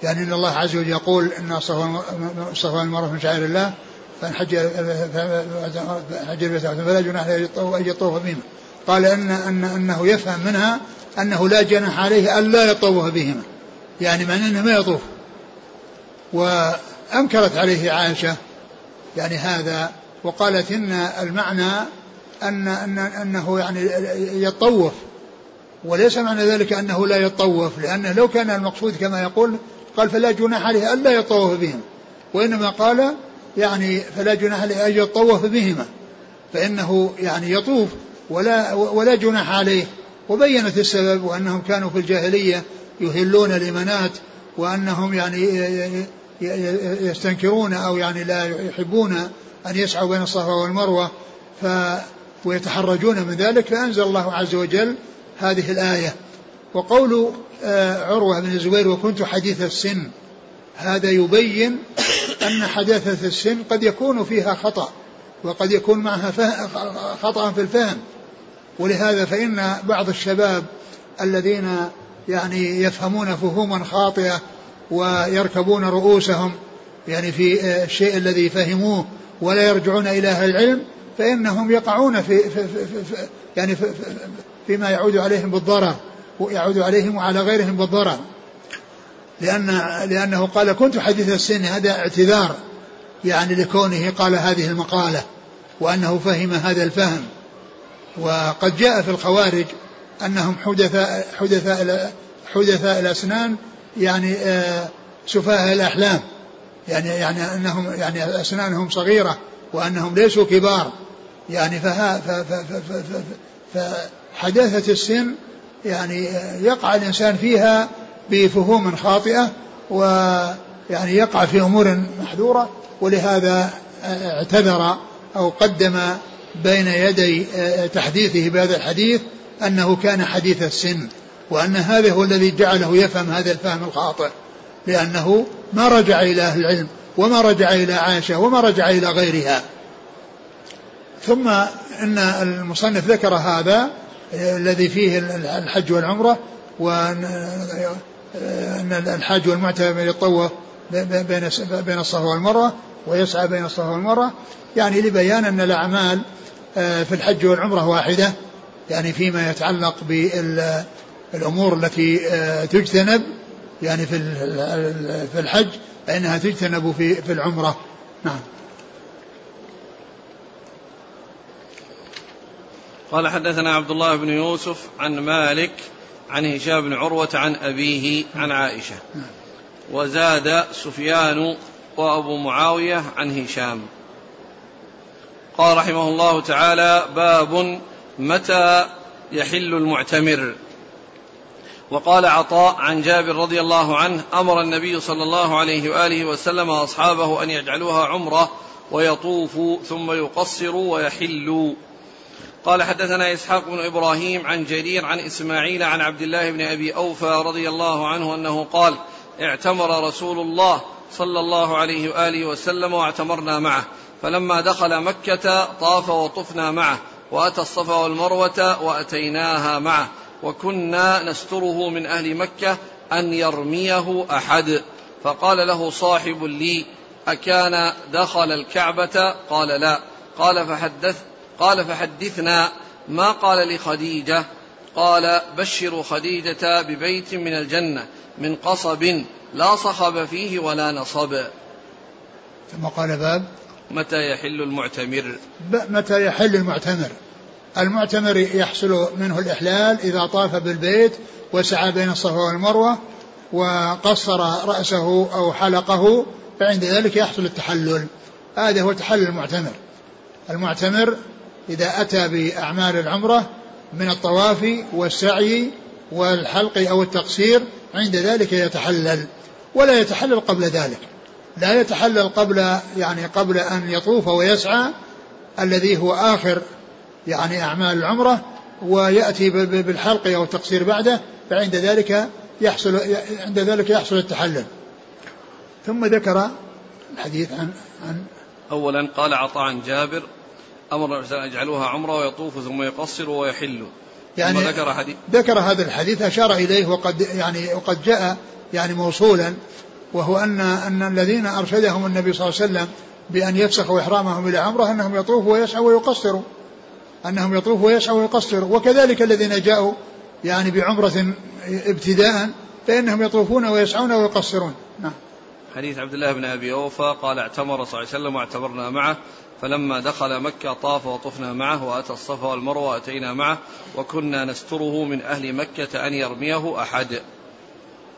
يعني إن الله عز وجل يقول إن الصفا والمروه من شعائر الله فإن حج حج البيت فلا جناح أن يطوف بهما. قال ان ان أنه يفهم منها أنه لا جناح عليه أن لا يطوف بهما. يعني معناه أنه ما يطوف. وأنكرت عليه عائشة يعني هذا وقالت إن المعنى ان ان أنه يعني يطوف. وليس معنى ذلك أنه لا يطوف لأنه لو كان المقصود كما يقول قال فلا جناح عليه الا يطوف بهم وإنما قال يعني فلا جناح عليه ان يطوف بهما فإنه يعني يطوف ولا ولا جناح عليه. وبينت السبب وأنهم كانوا في الجاهلية يهلون لمنات وأنهم يعني يستنكرون أو يعني لا يحبون أن يسعوا بين الصفا والمروة ف ويتحرجون من ذلك فأنزل الله عز وجل هذه الآية. وقول آه، عروة بن الزبير وكنت حديث السن. هذا يبين أن حداثة السن قد يكون فيها خطأ وقد يكون معها خطأ في الفهم. ولهذا فإن بعض الشباب الذين يعني يفهمون فهوما خاطئة ويركبون رؤوسهم يعني في الشيء الذي فهموه ولا يرجعون إلى أهل العلم فإنهم يقعون في, في, في, في يعني في فيما يعود عليهم بالضرر ويعود عليهم وعلى غيرهم بالضرر. لأن لأنه قال كنت حديث السن هذا اعتذار يعني لكونه قال هذه المقالة وأنه فهم هذا الفهم. وقد جاء في الخوارج أنهم حدثاء حدثاء حدثاء الأسنان يعني آه، سفاه الأحلام. يعني يعني أنهم يعني أسنانهم صغيرة وأنهم ليسوا كبار. يعني فها فحداثة السن يعني آه، يقع الإنسان فيها بفهوم خاطئة ويعني يقع في أمور محذورة ولهذا آه، اعتذر أو قدم بين يدي تحديثه بهذا الحديث أنه كان حديث السن وأن هذا هو الذي جعله يفهم هذا الفهم الخاطئ لأنه ما رجع إلى أهل العلم وما رجع إلى عائشة وما رجع إلى غيرها. ثم أن المصنف ذكر هذا الذي فيه الحج والعمرة وأن الحاج والمعتمر يطوف بين الصفا والمروة ويسعى بين الصفا والمروة. يعني لبيان أن الأعمال آه، في الحج والعمرة واحدة. يعني فيما يتعلق بالأمور التي آه، تجتنب. يعني في في الحج فإنها تجتنب في في العمرة. نعم. قال حدثنا عبد الله بن يوسف عن مالك عن هشام بن عروة عن أبيه عن عائشة. وزاد سفيان وأبو معاوية عن هشام. قال رحمه الله تعالى باب متى يحل المعتمر. وقال عطاء عن جابر رضي الله عنه أمر النبي صلى الله عليه وآله وسلم اصحابه أن يجعلوها عمرة ويطوفوا ثم يقصروا ويحلوا. قال حدثنا إسحاق بن إبراهيم عن جرير عن إسماعيل عن عبد الله بن أبي أوفى رضي الله عنه أنه قال اعتمر رسول الله صلى الله عليه وآله وسلم واعتمرنا معه. فلما دخل مكة طاف وطفنا معه وأتى الصفا والمروة وأتيناها معه. وكنا نستره من أهل مكة أن يرميه أحد. فقال له صاحب لي أكان دخل الكعبة؟ قال لا. قال فحدث قال فحدثنا ما قال لخديجة. قال بشروا خديجة ببيت من الجنة من قصب لا صخب فيه ولا نصب. ثم قال باب. متى يحل المعتمر؟ متى يحل المعتمر؟ المعتمر يحصل منه الإحلال إذا طاف بالبيت وسعى بين الصفا والمروة وقصر رأسه أو حلقه فعند ذلك يحصل التحلل. هذا هو تحلل المعتمر. المعتمر إذا أتى بأعمال العمرة من الطواف والسعي والحلق أو التقصير عند ذلك يتحلل ولا يتحلل قبل ذلك. لا يتحلل قبل يعني قبل أن يطوف ويسعى الذي هو آخر يعني أعمال العمرة ويأتي بالحلق أو التقصير بعده فعند ذلك يحصل عند ذلك يحصل التحلل. ثم ذكر الحديث عن عن أولا قال عطاء عن جابر أمر أن يجعلوها عمرة ويطوف ثم يقصر ويحل يعني ذكر حديث ذكر هذا الحديث أشار إليه وقد يعني وقد جاء يعني موصولا وهو أن أن الذين أرشدهم النبي صلى الله عليه وسلم بأن يفسخوا إحرامهم إلى عمرة أنهم يطوفوا ويسعوا ويقصروا. أنهم يطوفوا ويسعوا ويقصروا. وكذلك الذين جاءوا يعني بعمرة ابتداء فإنهم يطوفون ويسعون ويقصرون. نعم. حديث عبد الله بن أبي أوفى قال اعتمر صلى الله عليه وسلم واعتمرنا معه فلما دخل مكة طاف وطفنا معه وأتى الصفا والمروة وأتينا معه وكنا نستره من أهل مكة أن يرميه أحد.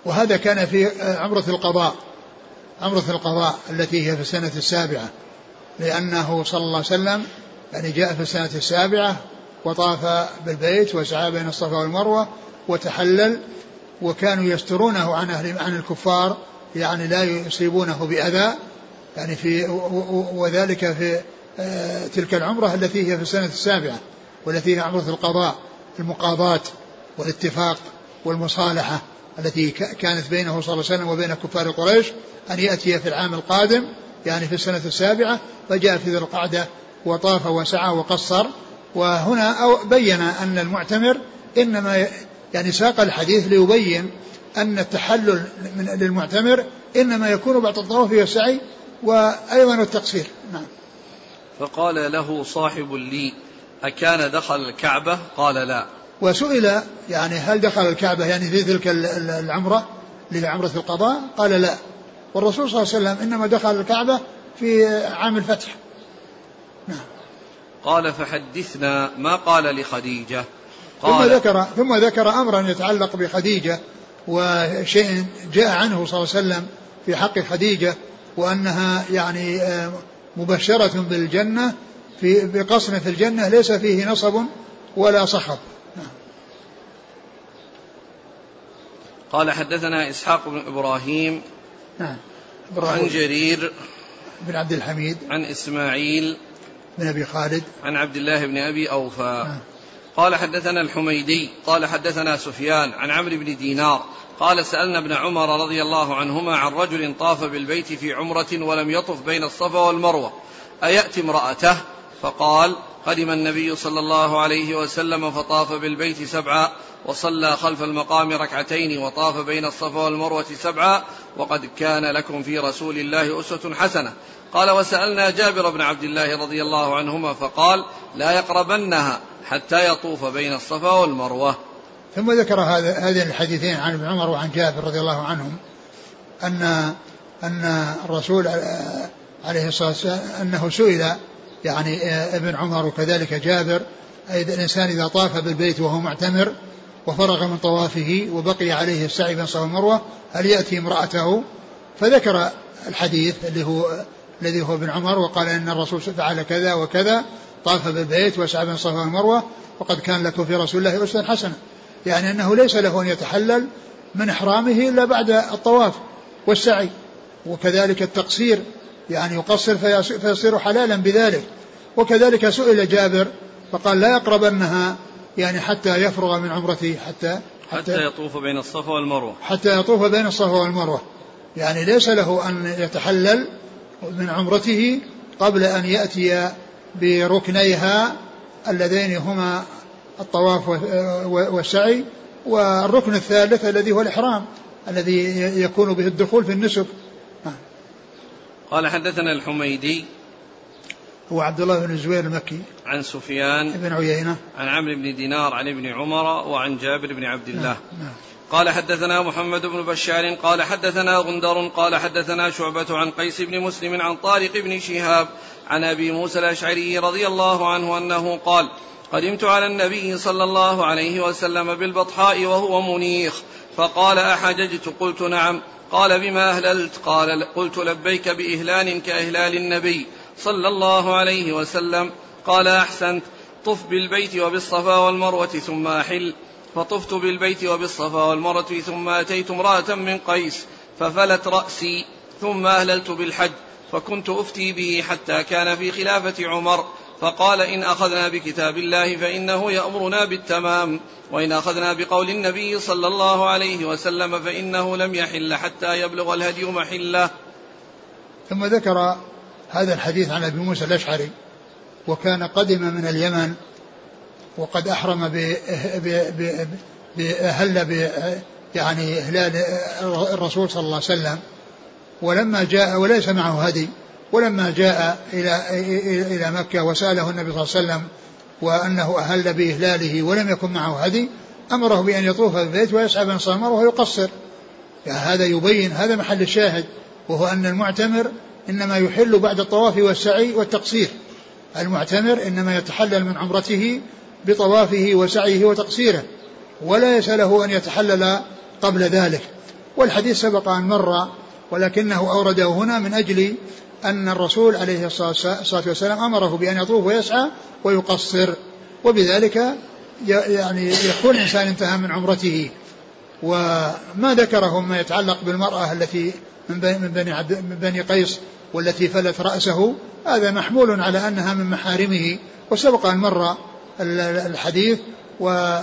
وهذا كان في عمرة القضاء عمرة القضاء التي هي في السنة السابعة لأنه صلى الله عليه وسلم يعني جاء في السنة السابعة وطاف بالبيت وسعى بين الصفا والمروة وتحلل وكانوا يسترونه عن أهل عن الكفار يعني لا يصيبونه بأذى يعني في وذلك في آه، تلك العمرة التي هي في السنة السابعة والتي هي عمرة القضاء المقاضاة والاتفاق والمصالحة التي كانت بينه صلى الله عليه وسلم وبين كفار قريش أن يأتي في العام القادم يعني في السنة السابعة فجاء في ذي القعدة وطاف وسعى وقصر. وهنا أو بين أن المعتمر إنما يعني ساق الحديث ليبين أن التحلل من للمعتمر إنما يكون بعد الطواف والسعي وأيضا التقصير. نعم. فقال له صاحب لي أكان دخل الكعبة؟ قال لا. وسئل يعني هل دخل الكعبة يعني في تلك العمرة لعمرة القضاء؟ قال لا. والرسول صلى الله عليه وسلم إنما دخل الكعبة في عام الفتح. نعم. قال فحدثنا ما قال لخديجة. قال ثم ذكر ثم ذكر أمرا يتعلق بخديجة وشيء جاء عنه صلى الله عليه وسلم في حق خديجة وأنها يعني آه، مبشرة بالجنة في بقصر في الجنة ليس فيه نصب ولا صخب. قال حدثنا إسحاق بن إبراهيم نعم إبراهيم عن جرير بن عبد الحميد عن إسماعيل بن أبي خالد عن عبد الله بن أبي أوفى نعم. قال حدثنا الحميدي قال حدثنا سفيان عن عمرو بن دينار قال سألنا ابن عمر رضي الله عنهما عن رجل طاف بالبيت في عمرة ولم يطف بين الصفا والمروة أيأتي امرأته؟ فقال قدم النبي صلى الله عليه وسلم فطاف بالبيت سبعا وصلى خلف المقام ركعتين وطاف بين الصفا والمروة سبعا وقد كان لكم في رسول الله أسوة حسنة. قال وسألنا جابر بن عبد الله رضي الله عنهما فقال لا يقربنها حتى يطوف بين الصفا والمروة. ثم ذكر هذين الحديثين عن ابن عمر وعن جابر رضي الله عنهم أن أن الرسول عليه الصلاة والسلام أنه سئل يعني ابن عمر وكذلك جابر أي الإنسان إذا طاف بالبيت وهو معتمر وفرغ من طوافه وبقي عليه السعي بين الصفا والمروة هل يأتي امرأته؟ فذكر الحديث اللي هو الذي هو ابن عمر وقال إن الرسول فعل كذا وكذا طاف بالبيت وسعى بين الصفا والمروه وقد كان لكم في رسول الله أسوة حسنة. يعني أنه ليس له أن يتحلل من إحرامه إلا بعد الطواف والسعي. وكذلك التقصير يعني يقصر فيصير حلالا بذلك. وكذلك سئل جابر فقال لا يقربنها يعني حتى يفرغ من عمرته حتى حتى, حتى يطوف بين الصفا والمروة. حتى يطوف بين الصفا والمروة. يعني ليس له أن يتحلل من عمرته قبل أن يأتي بركنيها اللذين هما الطواف والسعي والركن الثالث الذي هو الإحرام الذي يكون به الدخول في النسك قال حدثنا الحميدي هو عبد الله بن الزبير المكي عن سفيان بن عيينة عن عمرو بن دينار عن ابن عمر وعن جابر بن عبد الله نعم. نعم. قال حدثنا محمد بن بشار قال حدثنا غندر قال حدثنا شعبة عن قيس بن مسلم عن طارق بن شهاب عن أبي موسى الأشعري رضي الله عنه أنه قال قدمت على النبي صلى الله عليه وسلم بالبطحاء وهو منيخ. فقال أحججت؟ قلت نعم. قال بما أهللت؟ قال قلت لبيك بإهلال كإهلال النبي صلى الله عليه وسلم. قال أحسنت. طف بالبيت وبالصفا والمروة ثم أحل. فطفت بالبيت وبالصفا والمرة ثم أتيت امرأة من قيس ففلت رأسي ثم أهللت بالحج فكنت أفتي به حتى كان في خلافة عمر فقال إن أخذنا بكتاب الله فإنه يأمرنا بالتمام وإن أخذنا بقول النبي صلى الله عليه وسلم فإنه لم يحل حتى يبلغ الهدي محلة. ثم ذكر هذا الحديث عن أبي موسى الأشعري وكان قدم من اليمن وقد أحرم بأهل ب يعني إهلال الرسول صلى الله عليه وسلم. ولما جاء وليس معه هدي. ولما جاء إلى إلى مكة وسأله النبي صلى الله عليه وسلم وأنه أهل بإهلاله ولم يكن معه هدي أمره بأن يطوف بالبيت ويسعى بين وهو يقصر يعني هذا يبين هذا محل الشاهد وهو أن المعتمر إنما يحل بعد الطواف والسعي والتقصير. المعتمر إنما يتحلل من عمرته بطوافه وسعيه وتقصيره ولا يسأله أن يتحلل قبل ذلك. والحديث سبق أن مر ولكنه أورده هنا من أجل أن الرسول عليه الصلاة والسلام أمره بأن يطوف ويسعى ويقصر وبذلك يعني يكون الإنسان انتهى من عمرته. وما ذكره ما يتعلق بالمرأة التي من بني, من بني قيس والتي فلت رأسه هذا محمول على أنها من محارمه. وسبق أن مر الحديث و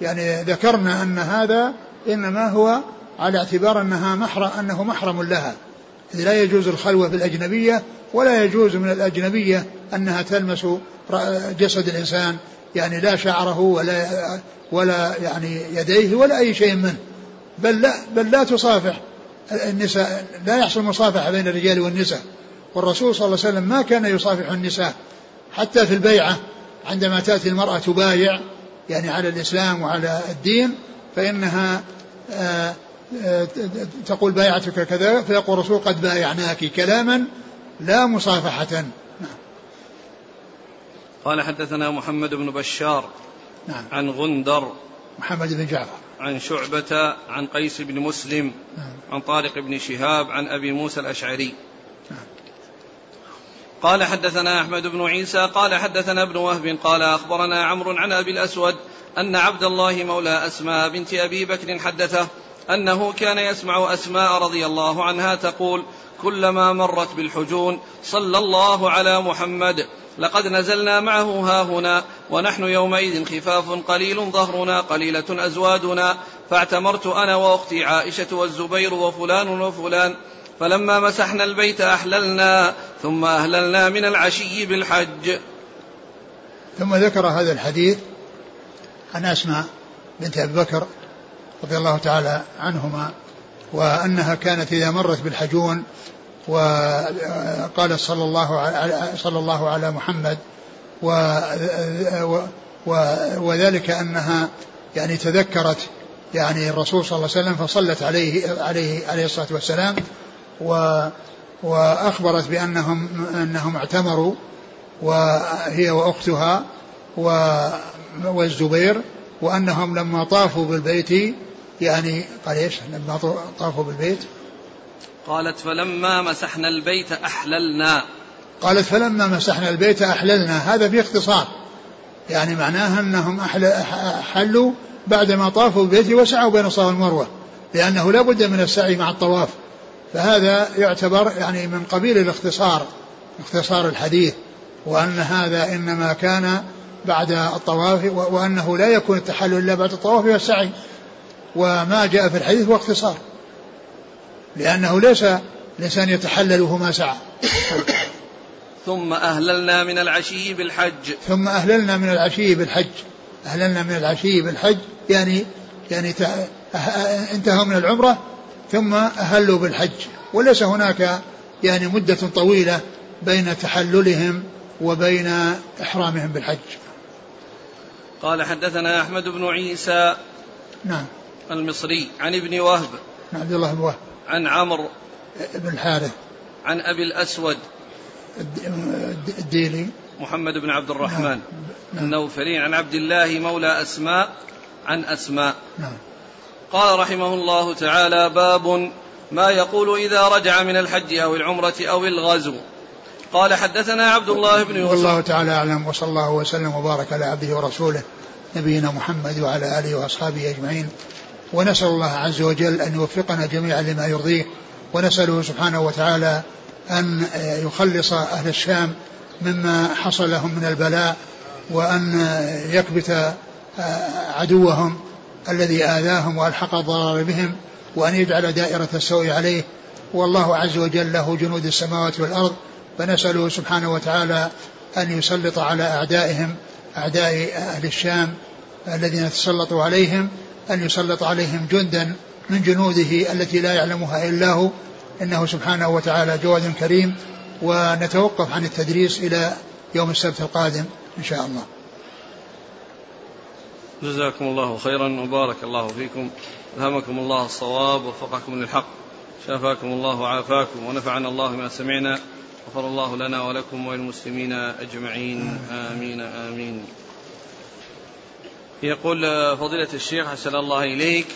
يعني ذكرنا أن هذا إنما هو على اعتبار أنها محرم أنه محرم لها. لا يجوز الخلوة بالأجنبية ولا يجوز من الأجنبية أنها تلمس جسد الإنسان. يعني لا شعره ولا ولا يعني يديه ولا أي شيء منه. بل لا بل لا تصافح النساء لا يحصل مصافحة بين الرجال والنساء. والرسول صلى الله عليه وسلم ما كان يصافح النساء حتى في البيعة. عندما تأتي المرأة تبايع يعني على الإسلام وعلى الدين فإنها آه، آه، تقول بايعتك كذا فيقول الرسول قد بايعناك كلاما لا مصافحة نعم. قال حدثنا محمد بن بشار نعم. عن غندر محمد بن جعفر عن شعبة عن قيس بن مسلم نعم. عن طارق بن شهاب عن أبي موسى الأشعري قال حدثنا أحمد بن عيسى قال حدثنا ابن وهب قال أخبرنا عمرو عن أبي الأسود أن عبد الله مولى أسماء بنت أبي بكر حدثه أنه كان يسمع أسماء رضي الله عنها تقول كلما مرت بالحجون صلى الله على محمد لقد نزلنا معه ها هنا ونحن يومئذ خفاف قليل ظهرنا قليلة أزوادنا فاعتمرت أنا وأختي عائشة والزبير وفلان وفلان فلما مسحنا البيت أحللنا ثم أهللنا من العشي بالحج. ثم ذكر هذا الحديث عن أسماء بنت أبي بكر رضي الله تعالى عنهما وأنها كانت إذا مرت بالحجون وقالت صلى الله على صلى الله على محمد وذلك أنها يعني تذكرت يعني الرسول صلى الله عليه وسلم فصلت عليه عليه عليه الصلاة والسلام و وأخبرت بأنهم أنهم اعتمروا وهي وأختها والزبير وأنهم لما طافوا بالبيت يعني قال إيش؟ لما طافوا بالبيت. قالت فلما مسحنا البيت أحللنا. قالت فلما مسحنا البيت أحللنا. هذا في اختصار. يعني معناها أنهم حلوا بعدما طافوا بالبيت وسعوا بين الصفا والمروة لأنه لا بد من السعي مع الطواف. فهذا يعتبر يعني من قبيل الاختصار اختصار الحديث وأن هذا إنما كان بعد الطواف وأنه لا يكون التحلل إلا بعد الطواف والسعي. وما جاء في الحديث هو اختصار. لأنه ليس الإنسان يتحلل وهو سعى. ثم أهللنا من العشي بالحج. ثم أهللنا من العشي بالحج. أهللنا من العشي بالحج يعني يعني انتهوا من العمرة ثم أهلوا بالحج. وليس هناك يعني مدة طويلة بين تحللهم وبين إحرامهم بالحج. قال حدثنا أحمد بن عيسى نعم. المصري عن ابن وهب عن عبد الله بن وهب. عن عمرو بن الحارث. عن أبي الأسود الديلي. محمد بن عبد الرحمن. نعم. نعم. النوفلي عن عبد الله مولى أسماء عن أسماء. نعم. قال رحمه الله تعالى باب ما يقول إذا رجع من الحج أو العمرة أو الغزو. قال حدثنا عبد الله بن يوسف. والله تعالى أعلم وصلى الله وسلم وبارك على عبده ورسوله نبينا محمد وعلى آله وأصحابه أجمعين. ونسأل الله عز وجل أن يوفقنا جميعا لما يرضيه ونسأله سبحانه وتعالى أن يخلص أهل الشام مما حصل لهم من البلاء وأن يكبت عدوهم الذي آذاهم وألحق الضرر بهم وأن يجعل دائرة السوء عليه. والله عز وجل له جنود السماوات والأرض فنسأله سبحانه وتعالى أن يسلط على أعدائهم أعداء أهل الشام الذين تسلطوا عليهم أن يسلط عليهم جندا من جنوده التي لا يعلمها إلا هو. إنه سبحانه وتعالى جواد كريم ونتوقف عن التدريس إلى يوم السبت القادم إن شاء الله. جزاكم الله خيرا وبارك الله فيكم. ألهمكم الله الصواب ووفقكم للحق. شافاكم الله وعافاكم ونفعنا الله ما سمعنا. غفر الله لنا ولكم وللمسلمين أجمعين. آمين آمين. يقول فضيلة الشيخ حسن الله إليك.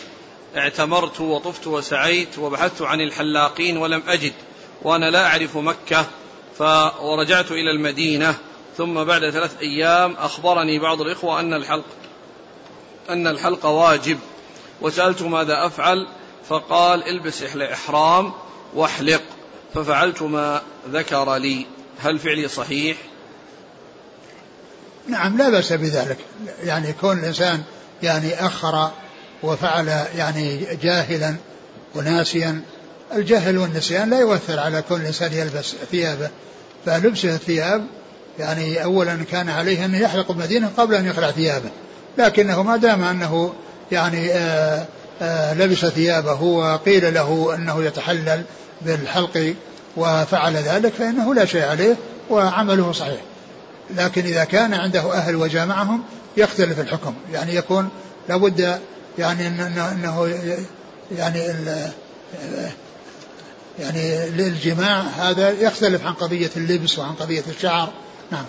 اعتمرت وطفت وسعيت وبحثت عن الحلاقين ولم أجد وأنا لا أعرف مكة ورجعت إلى المدينة. ثم بعد ثلاث أيام أخبرني بعض الإخوة أن الحلق أن الحلق واجب. وسألت ماذا أفعل؟ فقال البس إحرام واحلق. ففعلت ما ذكر لي. هل فعلي صحيح؟ نعم لا بأس بذلك. يعني كون الإنسان يعني أخر وفعل يعني جاهلا وناسيا الجهل والنسيان لا يؤثر على كون الإنسان يلبس ثيابه. فلبسه الثياب يعني أولا كان عليه أن يحلق المدينة قبل أن يخلع ثيابه. لكنه ما دام أنه يعني آآ آه، آآ آه، لبس ثيابه وقيل له أنه يتحلل بالحلق وفعل ذلك فإنه لا شيء عليه وعمله صحيح. لكن إذا كان عنده أهل وجامعهم يختلف الحكم. يعني يكون لابد يعني أنه يعني يعني للجماع هذا يختلف عن قضية اللبس وعن قضية الشعر. نعم.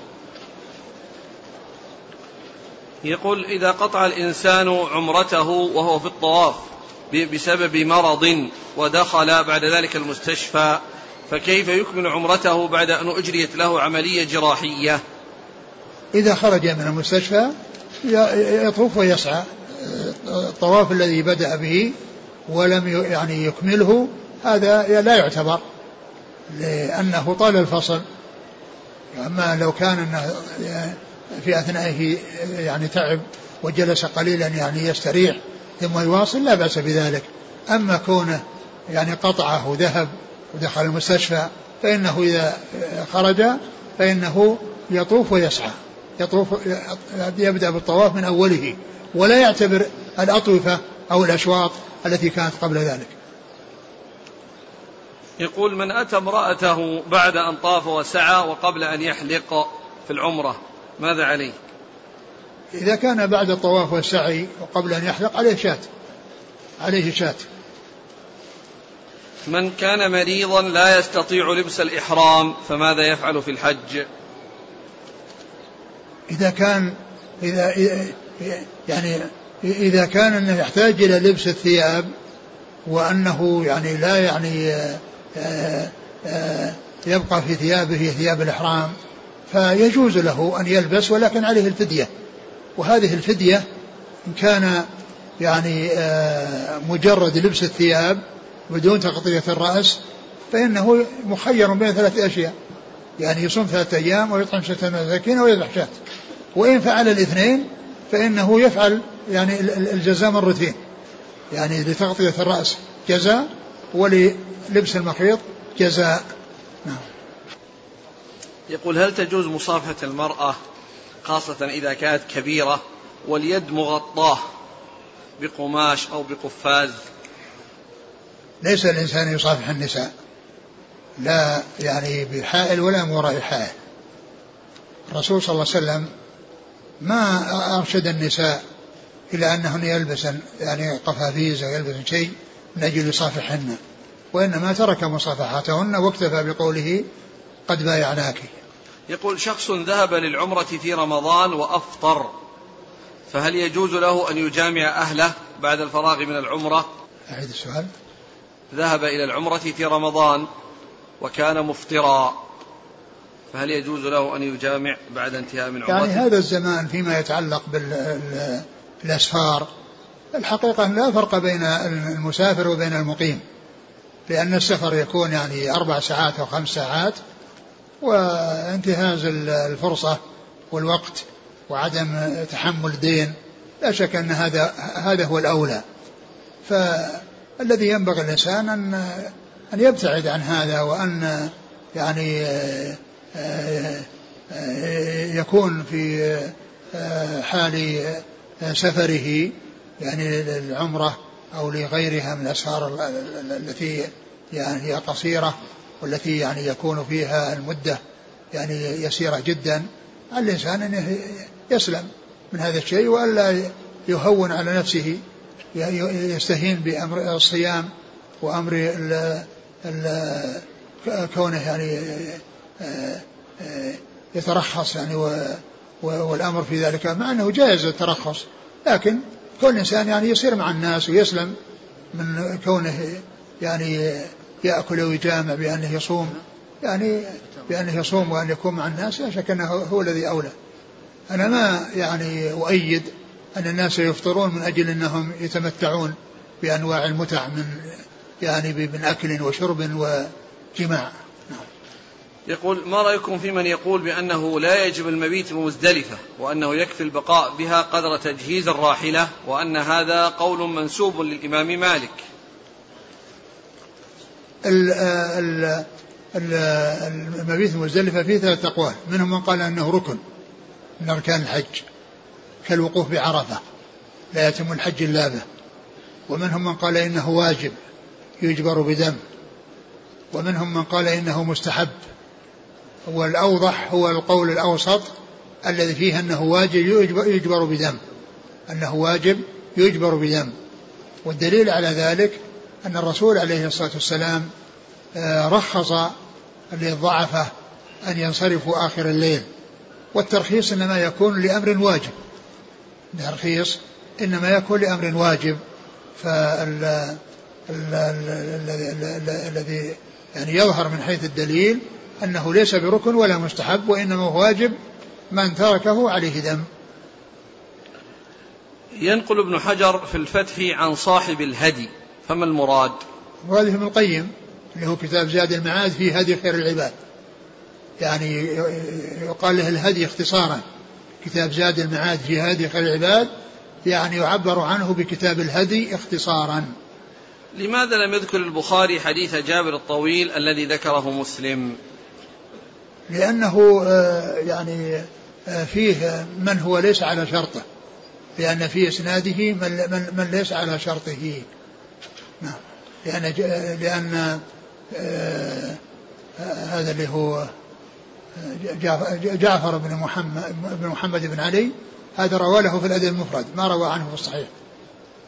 يقول إذا قطع الإنسان عمرته وهو في الطواف بسبب مرض ودخل بعد ذلك المستشفى فكيف يكمل عمرته بعد أن أجريت له عملية جراحية؟ إذا خرج من المستشفى يطوف ويسعى. الطواف الذي بدأ به ولم يعني يكمله هذا لا يعتبر لأنه طال الفصل. أما لو كان أنه في أثنائه يعني تعب وجلس قليلا يعني يستريح ثم يواصل لا بأس بذلك. أما كونه يعني قطعه وذهب ودخل المستشفى فإنه إذا خرج فإنه يطوف ويسعى. يطوف يبدأ بالطواف من أوله ولا يعتبر الأطوفة أو الأشواط التي كانت قبل ذلك. يقول من أتى امرأته بعد أن طاف وسعى وقبل أن يحلق في العمرة؟ ماذا عليه؟ إذا كان بعد الطواف والسعي وقبل أن يحلق عليه شاة. عليه شاة. من كان مريضا لا يستطيع لبس الإحرام فماذا يفعل في الحج؟ إذا كان إذا يعني إذا كان أنه يحتاج إلى لبس الثياب وأنه يعني لا يعني آه، آه، يبقى في ثيابه ثياب الإحرام فيجوز له أن يلبس ولكن عليه الفدية. وهذه الفدية إن كان يعني آه، مجرد لبس الثياب بدون تغطية الرأس فإنه مخير بين ثلاث أشياء. يعني يصوم ثلاثة أيام ويطعم ستة مساكين ويذبح شاة. وإن فعل الاثنين فإنه يفعل يعني الجزاء مرتين. يعني لتغطية الرأس جزاء وللبس المخيط جزاء. نعم. يقول هل تجوز مصافحة المرأة خاصة إذا كانت كبيرة واليد مغطاة بقماش أو بقفاز؟ ليس الإنسان يصافح النساء لا يعني بحائل ولا من وراء حائل الرسول صلى الله عليه وسلم ما أرشد النساء إلى أنهن يلبسن يعني قفافيز أو يلبسن شيء من أجل يصافحهن وإنما ترك مصافحتهن واكتفى بقوله قد بايعناك يقول شخص ذهب للعمرة في رمضان وأفطر فهل يجوز له أن يجامع أهله بعد الفراغ من العمرة؟ أعيد السؤال. ذهب إلى العمرة في رمضان وكان مفطرا فهل يجوز له أن يجامع بعد انتهاء من عمرته؟ يعني هذا الزمان فيما يتعلق بالأسفار. الحقيقة لا فرق بين المسافر وبين المقيم لأن السفر يكون يعني أربع ساعات أو خمس ساعات وانتهاز الفرصة والوقت وعدم تحمل الدين لا شك أن هذا هذا هو الأولى. فالذي ينبغي الإنسان أن أن يبتعد عن هذا وأن يعني يكون في حال سفره يعني للعمرة أو لغيرها من الأسفار التي يعني هي قصيرة. والتي يعني يكون فيها المدة يعني يسيرة جدا الإنسان أن يسلم من هذا الشيء وألا يهون على نفسه يستهين بأمر الصيام وأمر ال ال كونه يعني يترخص يعني والأمر في ذلك مع أنه جائز الترخص لكن كل إنسان يعني يصير مع الناس ويسلم من كونه يعني يأكل ويجامع بأنه يصوم يعني بأنه يصوم وأن يكون مع الناس لا شك أنه هو الذي أولى. أنا ما يعني أؤيد أن الناس يفطرون من أجل أنهم يتمتعون بأنواع المتع من يعني من أكل وشرب وجماع. يقول ما رأيكم في من يقول بأنه لا يجب المبيت بمزدلفة وأنه يكفي البقاء بها قدر تجهيز الراحلة وأن هذا قول منسوب للإمام مالك؟ المبيت بمزدلفة فيه ثلاثة أقوال. منهم من قال أنه ركن من أركان الحج كالوقوف بعرفة لا يتم الحج إلا به. ومنهم من قال إنه واجب يجبر بدم. ومنهم من قال إنه مستحب. والأوضح هو القول الأوسط الذي فيه أنه واجب يجبر بدم. أنه واجب يجبر بدم. والدليل على ذلك أن الرسول عليه الصلاة والسلام آه، رخص للضعفة أن ينصرفوا آخر الليل. والترخيص إنما يكون لأمر واجب. الترخيص إنما يكون لأمر واجب. فالذي يعني يظهر من حيث الدليل أنه ليس بركن ولا مستحب وإنما هو واجب من تركه عليه دم ينقل ابن حجر في الفتح عن صاحب الهدي. فما المراد؟ المراد ابن القيم اللي هو كتاب زاد المعاد في هدي خير العباد. يعني يقال له الهدي اختصارا. كتاب زاد المعاد في هدي خير العباد يعني يعبر عنه بكتاب الهدي اختصارا. لماذا لم يذكر البخاري حديث جابر الطويل الذي ذكره مسلم؟ لأنه آه، يعني آه، فيه من هو ليس على شرطه. لأن في إسناده من, من, من ليس على شرطه. لأن لأن آه هذا اللي هو جعفر بن محمد بن محمد بن علي هذا روى له في الأدب المفرد ما روى عنه في الصحيح.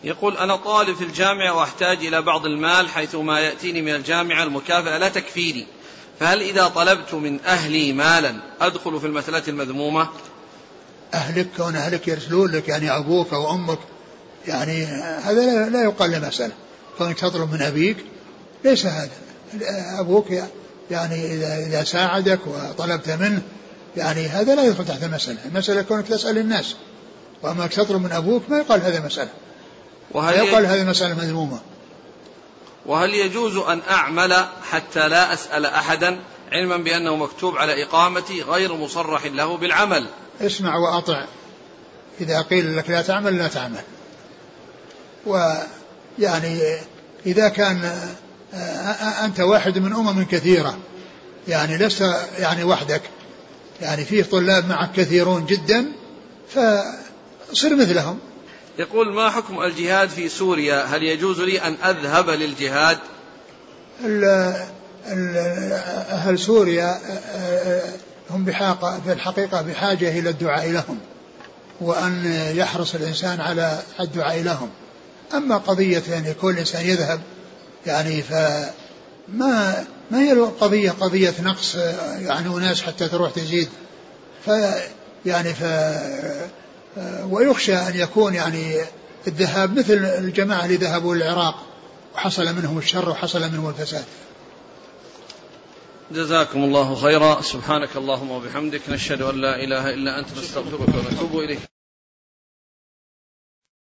يقول أنا طالب في الجامعة وأحتاج إلى بعض المال حيث ما يأتيني من الجامعة المكافأة لا تكفيني. فهل إذا طلبت من أهلي مالا أدخل في المسألة المذمومة؟ أهلك كون أهلك يرسلون لك يعني أبوك أو أمك يعني هذا لا يقال له مسألة. كونك تطلب من أبيك؟ ليس هذا. أبوك يعني إذا إذا ساعدك وطلبت منه يعني هذا لا يدخل تحت المسألة. المسألة كونك تسأل الناس. وأما تطلب من أبوك ما يقال هذا مسألة. وهل يقال هذه مسألة مذمومة. وهل يجوز أن أعمل حتى لا أسأل أحدا علما بأنه مكتوب على إقامتي غير مصرح له بالعمل؟ اسمع وأطع. إذا قيل لك لا تعمل لا تعمل. ويعني إذا كان أنت واحد من أمم كثيرة يعني لست يعني وحدك يعني فيه طلاب معك كثيرون جدا فصر مثلهم. يقول ما حكم الجهاد في سوريا؟ هل يجوز لي أن أذهب للجهاد؟ أهل سوريا هم بحاقة في الحقيقة بحاجة إلى الدعاء لهم وأن يحرص الإنسان على الدعاء لهم. أما قضية يعني كل إنسان يذهب يعني فما ما هي القضية؟ قضية نقص يعني أناس حتى تروح تزيد. ف يعني ف ويخشى أن يكون يعني الذهاب مثل الجماعة اللي ذهبوا للعراق وحصل منهم الشر وحصل منهم الفساد. جزاكم الله خيرا. سبحانك اللهم وبحمدك نشهد أن لا إله إلا أنت نستغفرك ونتوب إليك.